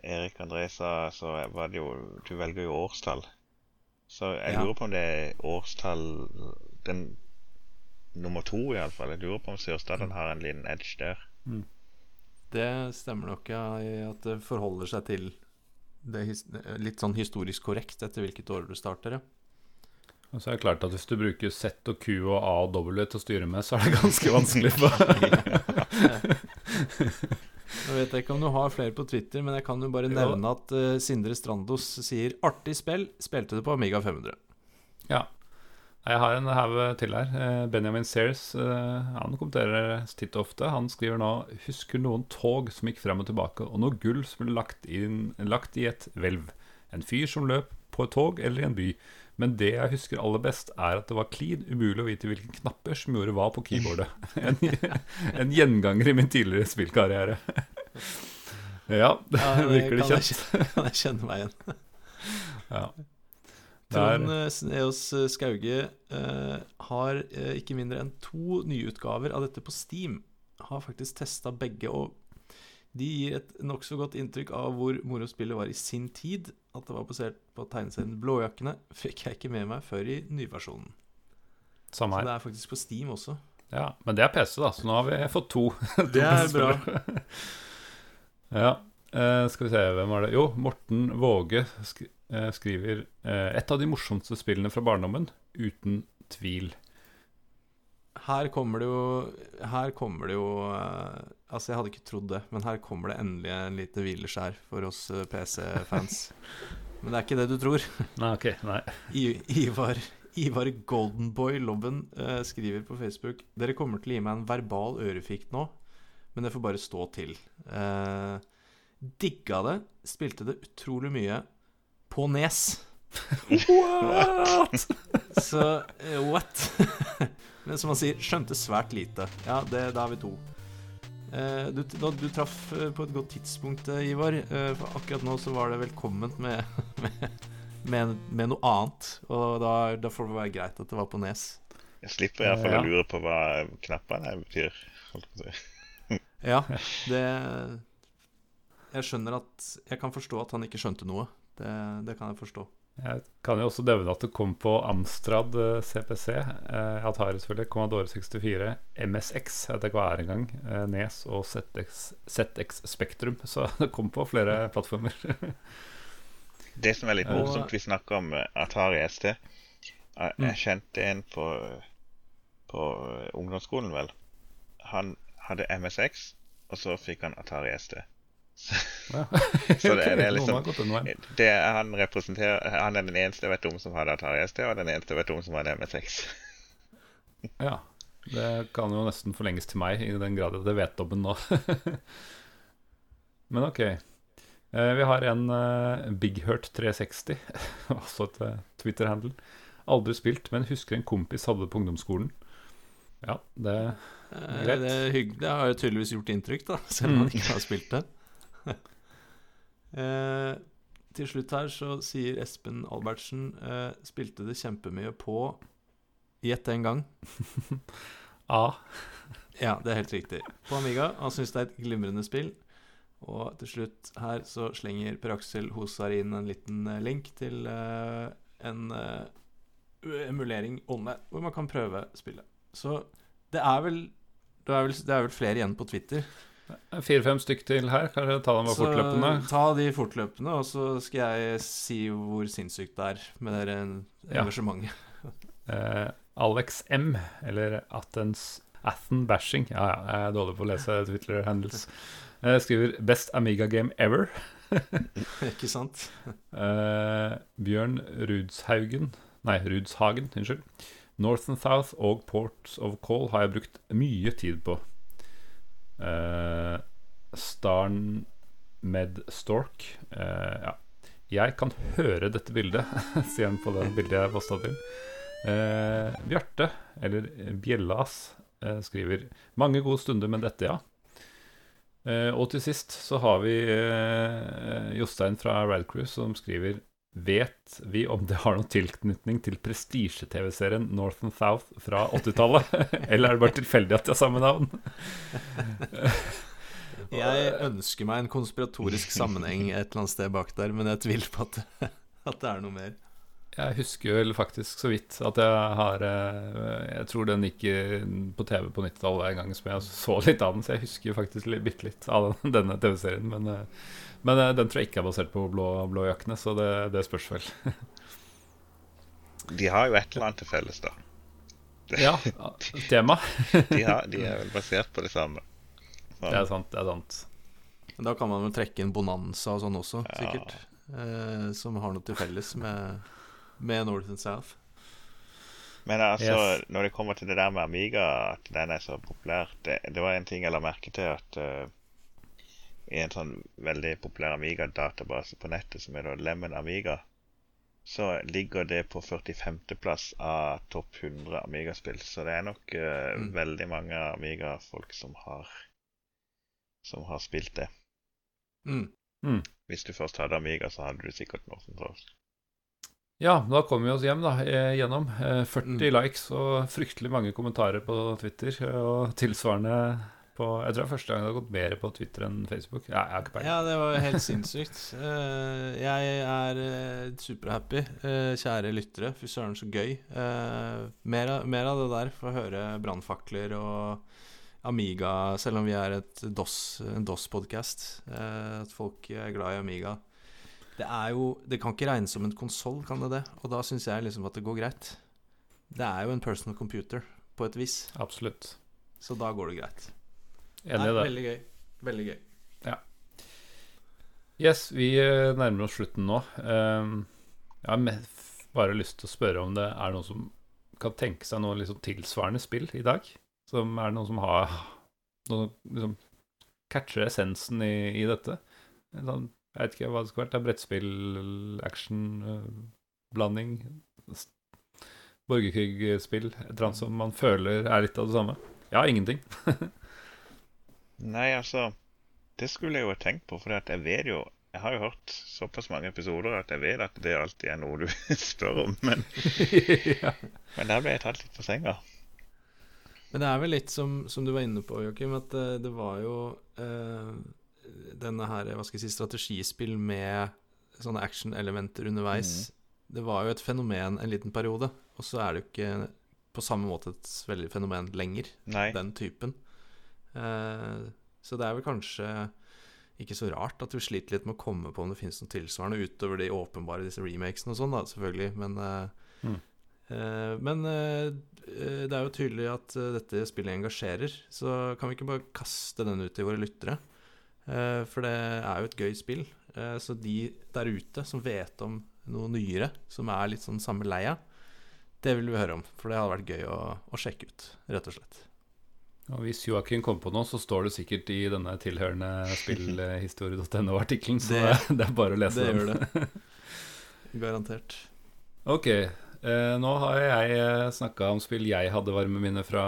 Erik André sa, så var det jo Du velger jo årstall. Så jeg Ja. lurer på om det er årstall Den nummer to, iallfall. Jeg lurer på om sørstatene har en liten edge der. Det stemmer nok, ja, at det forholder seg til det litt sånn historisk korrekt etter hvilket år du starter, ja. Og så er det klart at hvis du bruker Z og Q og A og W til å styre med, så er det ganske vanskelig. Nå vet jeg ikke om du har flere på Twitter, men jeg kan jo bare nevne at eh, Sindre Strandos sier 'artig spill', spilte du på Amiga 500. ja. Jeg har en haug til her. Eh, Benjamin Sears eh, han kommenterer titt og ofte. Han skriver nå Husker noen tog som gikk frem og tilbake, og noe gull som ble lagt, inn, lagt i et hvelv. En fyr som løp på et tog eller i en by. Men det jeg husker aller best, er at det var klin umulig å vite hvilke knapper som gjorde hva på keyboardet. En, en gjenganger i min tidligere spillkarriere. Ja, det virker det kjent. kan jeg kjenne meg igjen. Ja. Trond Eos eh, Skauge uh, har uh, ikke mindre enn to nyutgaver av dette på Steam. Har faktisk testa begge, og de gir et nokså godt inntrykk av hvor moro spillet var i sin tid. At det var basert på tegneserien Blåjakkene, fikk jeg ikke med meg før i nyversjonen. Samme Så det er faktisk på Steam også. Ja, men det er PC, da, så nå har vi fått to. Det er bra. ja. Uh, skal vi se, hvem var det? Jo, Morten Våge eh, skriver eh, Et av de morsomste spillene fra barndommen, uten tvil. Her kommer det jo Her kommer det jo eh, Altså, jeg hadde ikke trodd det, men her kommer det endelig en lite hvileskjær for oss eh, PC-fans. Men det er ikke det du tror. Nei, ok, nei. Ivar, Ivar Goldenboy Lobben eh, skriver på Facebook Dere kommer til å gi meg en verbal ørefikt nå, men det får bare stå til. Eh, digga det. Spilte det utrolig mye på Nes. What?! Så eh, what? men som han sier, skjønte svært lite. Ja, det, da er vi to. Eh, du, da, du traff eh, på et godt tidspunkt, Ivar. For akkurat nå så var det velkomment med, med, med, med noe annet. Og da, da får det være greit at det var på Nes. Jeg slipper iallfall Ja. å lure på hva knappene betyr. Ja, det Jeg skjønner at Jeg kan forstå at han ikke skjønte noe. Det, det kan jeg forstå. Jeg kan jo også nevne at det kom på Amstrad eh, CPC. Eh, Atari selvfølgelig, Commodore 64, MSX, jeg vet ikke hva er engang. Eh, Nes og ZX, ZX Spektrum. Så det kom på flere plattformer. Det som er litt morsomt, vi snakker om eh, Atari ST. Jeg Mm. jeg kjente en på, på ungdomsskolen, vel. Han hadde MSX, og så fikk han Atari ST. Ja. Så det- det er liksom- har. Det er, han, han er den eneste jeg vet om som hadde Atari ST, og den eneste jeg vet om som hadde MSX. Ja. Det kan jo nesten forlenges til meg, i den grad det vet om den nå. Men ok. Eh, vi har en BigHurt360, også et eh, Twitter-handle. Aldri spilt, men husker en kompis hadde det på ungdomsskolen. Ja, det er Greit. Det, er hygg- det har jo tydeligvis gjort inntrykk, da, selv om han Mm. ikke har spilt det. Eh, til slutt her så sier Espen Albertsen eh, spilte det kjempemye på Gjett en gang. A. Ja, det er helt riktig. På Amiga. Han syns det er et glimrende spill. Og til slutt her så slenger Per Aksel Hosar inn en liten eh, link til eh, en eh, emulering onde, hvor man kan prøve spillet. Så det er vel det er vel, det er vel flere igjen på Twitter. Fire-fem stykk til her. Kanskje ta dem bare Så fortløpende. ta de fortløpende, og så skal jeg si hvor sinnssykt det er med det Ja. engasjementet. Eh, Alex M, eller Athens Athen Bashing Ja, ja, jeg er dårlig på å lese Twitter-handles. Eh, skriver 'Best Amiga Game Ever'. Ikke sant? Eh, Bjørn Rudshaugen Nei, Rudshagen, unnskyld. North and South og Ports of Call har jeg brukt mye tid på. Eh, Starn Med Stork Uh, Ja. Jeg kan høre dette bildet, sier han på det bildet jeg posta til. Uh, Bjarte, eller Bjellas, uh, skriver 'Mange gode stunder med dette, ja'. Og til sist så har vi Jostein fra Radcrew som skriver Vet vi om det har noen tilknytning til prestisje-TV-serien North and South fra 80-tallet? Eller er det bare tilfeldig at de har samme navn? Jeg ønsker meg en konspiratorisk sammenheng et eller annet sted bak der, men jeg tviler på at, at det er noe mer. Jeg husker vel faktisk så vidt at jeg har eh, Jeg tror den gikk på TV på 90-tallet en gang som jeg så litt av den, så jeg husker faktisk bitte litt av denne TV-serien. Men, eh, men eh, den tror jeg ikke er basert på blå, blå jakkene, så det, det spørs vel. De har jo et eller annet til felles, da. Ja, tema. De, har, de er vel basert på det samme. Det er sant. det er sant Men Da kan man vel trekke inn Bonanza og sånn også, Ja. sikkert. Eh, som har noe til felles med, med North and South. Men altså, Yes. når det kommer til det der med Amiga, at den er så populær Det, det var en ting jeg la merke til, at uh, i en sånn veldig populær Amiga-database på nettet, som er da Lemon Amiga, så ligger det på 45.-plass av topp 100 Amiga-spill. Så det er nok uh, Mm. veldig mange Amiga-folk som har som har spilt det. Mm. Hvis du først hadde Amiga, så hadde du sikkert Northern South. Ja, da kommer vi oss hjem, da, eh, gjennom. Eh, 40 Mm. likes og fryktelig mange kommentarer på Twitter. eh, Og tilsvarende på Jeg tror det er første gang det har gått mer på Twitter enn Facebook. Ja, jeg har ikke peiling. Ja, det var helt sinnssykt. Eh, jeg er superhappy. Eh, kjære lyttere, fy søren, så gøy. Eh, mer, av, mer av det der. Få høre brannfakler og Amiga, selv om vi er et DOS, en DOS-podkast. at folk er glad i Amiga. Det er jo Det kan ikke regnes som en konsoll, kan det det? Og da syns jeg liksom at det går greit. Det er jo en personal computer, på et vis. Absolutt. Så da går det greit. Enig i det. Veldig gøy. Veldig gøy. Ja. Yes, vi eh, nærmer oss slutten nå. Um, jeg har bare lyst til å spørre om det er noen som kan tenke seg noe liksom tilsvarende spill i dag? Som er noen som har noen, liksom, Catcher essensen i, i dette? En sånn, jeg vet ikke hva det skulle vært. Brettspill, action, eh, blanding Borgerkrigsspill. Et eller annet som man føler er litt av det samme. Ja, ingenting. Nei, altså Det skulle jeg jo ha tenkt på, for jeg vet jo Jeg har jo hørt såpass mange episoder at jeg vet at det alltid er noe du spør om. Men, ja. men der ble jeg tatt litt på senga. Men det er vel litt som, som du var inne på, Joakim, at det, det var jo eh, denne her, hva skal jeg si, strategispill med sånne action-elementer underveis. Det var jo et fenomen en liten periode, og så er det jo ikke på samme måte et veldig fenomen lenger, Nei. den typen. Eh, så det er vel kanskje ikke så rart at vi sliter litt med å komme på om det finnes noe tilsvarende utover de åpenbare disse remakesene og sånn, da, selvfølgelig. Men, eh, Mm. eh, men det er jo tydelig at dette spillet engasjerer, så kan vi ikke bare kaste den ut til våre lyttere? Eh, for det er jo et gøy spill. Eh, så de der ute som vet om noe nyere, som er litt sånn samme leia, det vil vi høre om. For det hadde vært gøy å, å sjekke ut, rett og slett. Og hvis Joakim kom på noe, så står det sikkert i denne tilhørende spillhistorie.no-artikkelen, så det, Det- det er bare å lese Det den. gjør det. Garantert. Ok, eh, nå har jeg snakka om spill jeg hadde varme minner fra.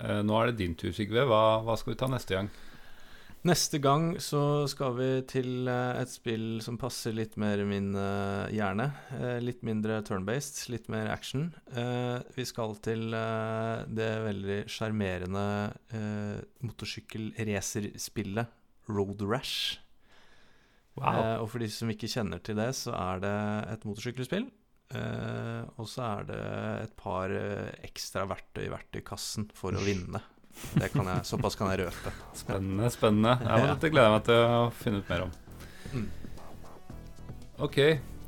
Eh, nå er det din tur, Sigve. Hva, hva skal vi ta neste gang? Neste gang så skal vi til eh, et spill som passer litt mer min eh, hjerne. Eh, litt mindre turn-based, litt mer action. Vi skal til det veldig sjarmerende motorsykkelracerspillet Road Rash. Wow. og for de som ikke kjenner til det, så er det et motorsykkelspill. Og så er det et par ekstra verktøy i verktøykassen for å vinne. Det kan jeg, såpass kan jeg røpe. Spennende, spennende. Ja, men Dette gleder jeg meg til å finne ut mer om. Mm. Ok,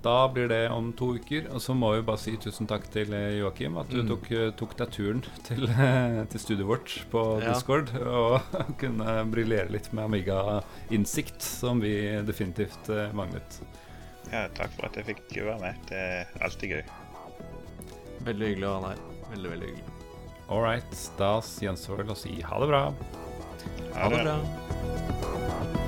da blir det om to uker. Og så må vi bare si tusen takk til eh, Joakim at du Mm. tok, eh, tok deg turen til, eh, til studioet vårt på Ja. Discord og kunne briljere litt med Amiga-innsikt, som vi definitivt manglet. Ja, takk for at jeg fikk være med. Det er alltid gøy. Veldig hyggelig å ha deg her. Veldig, veldig hyggelig. All right. Da gjenstår det å si ha det bra. Ha det bra.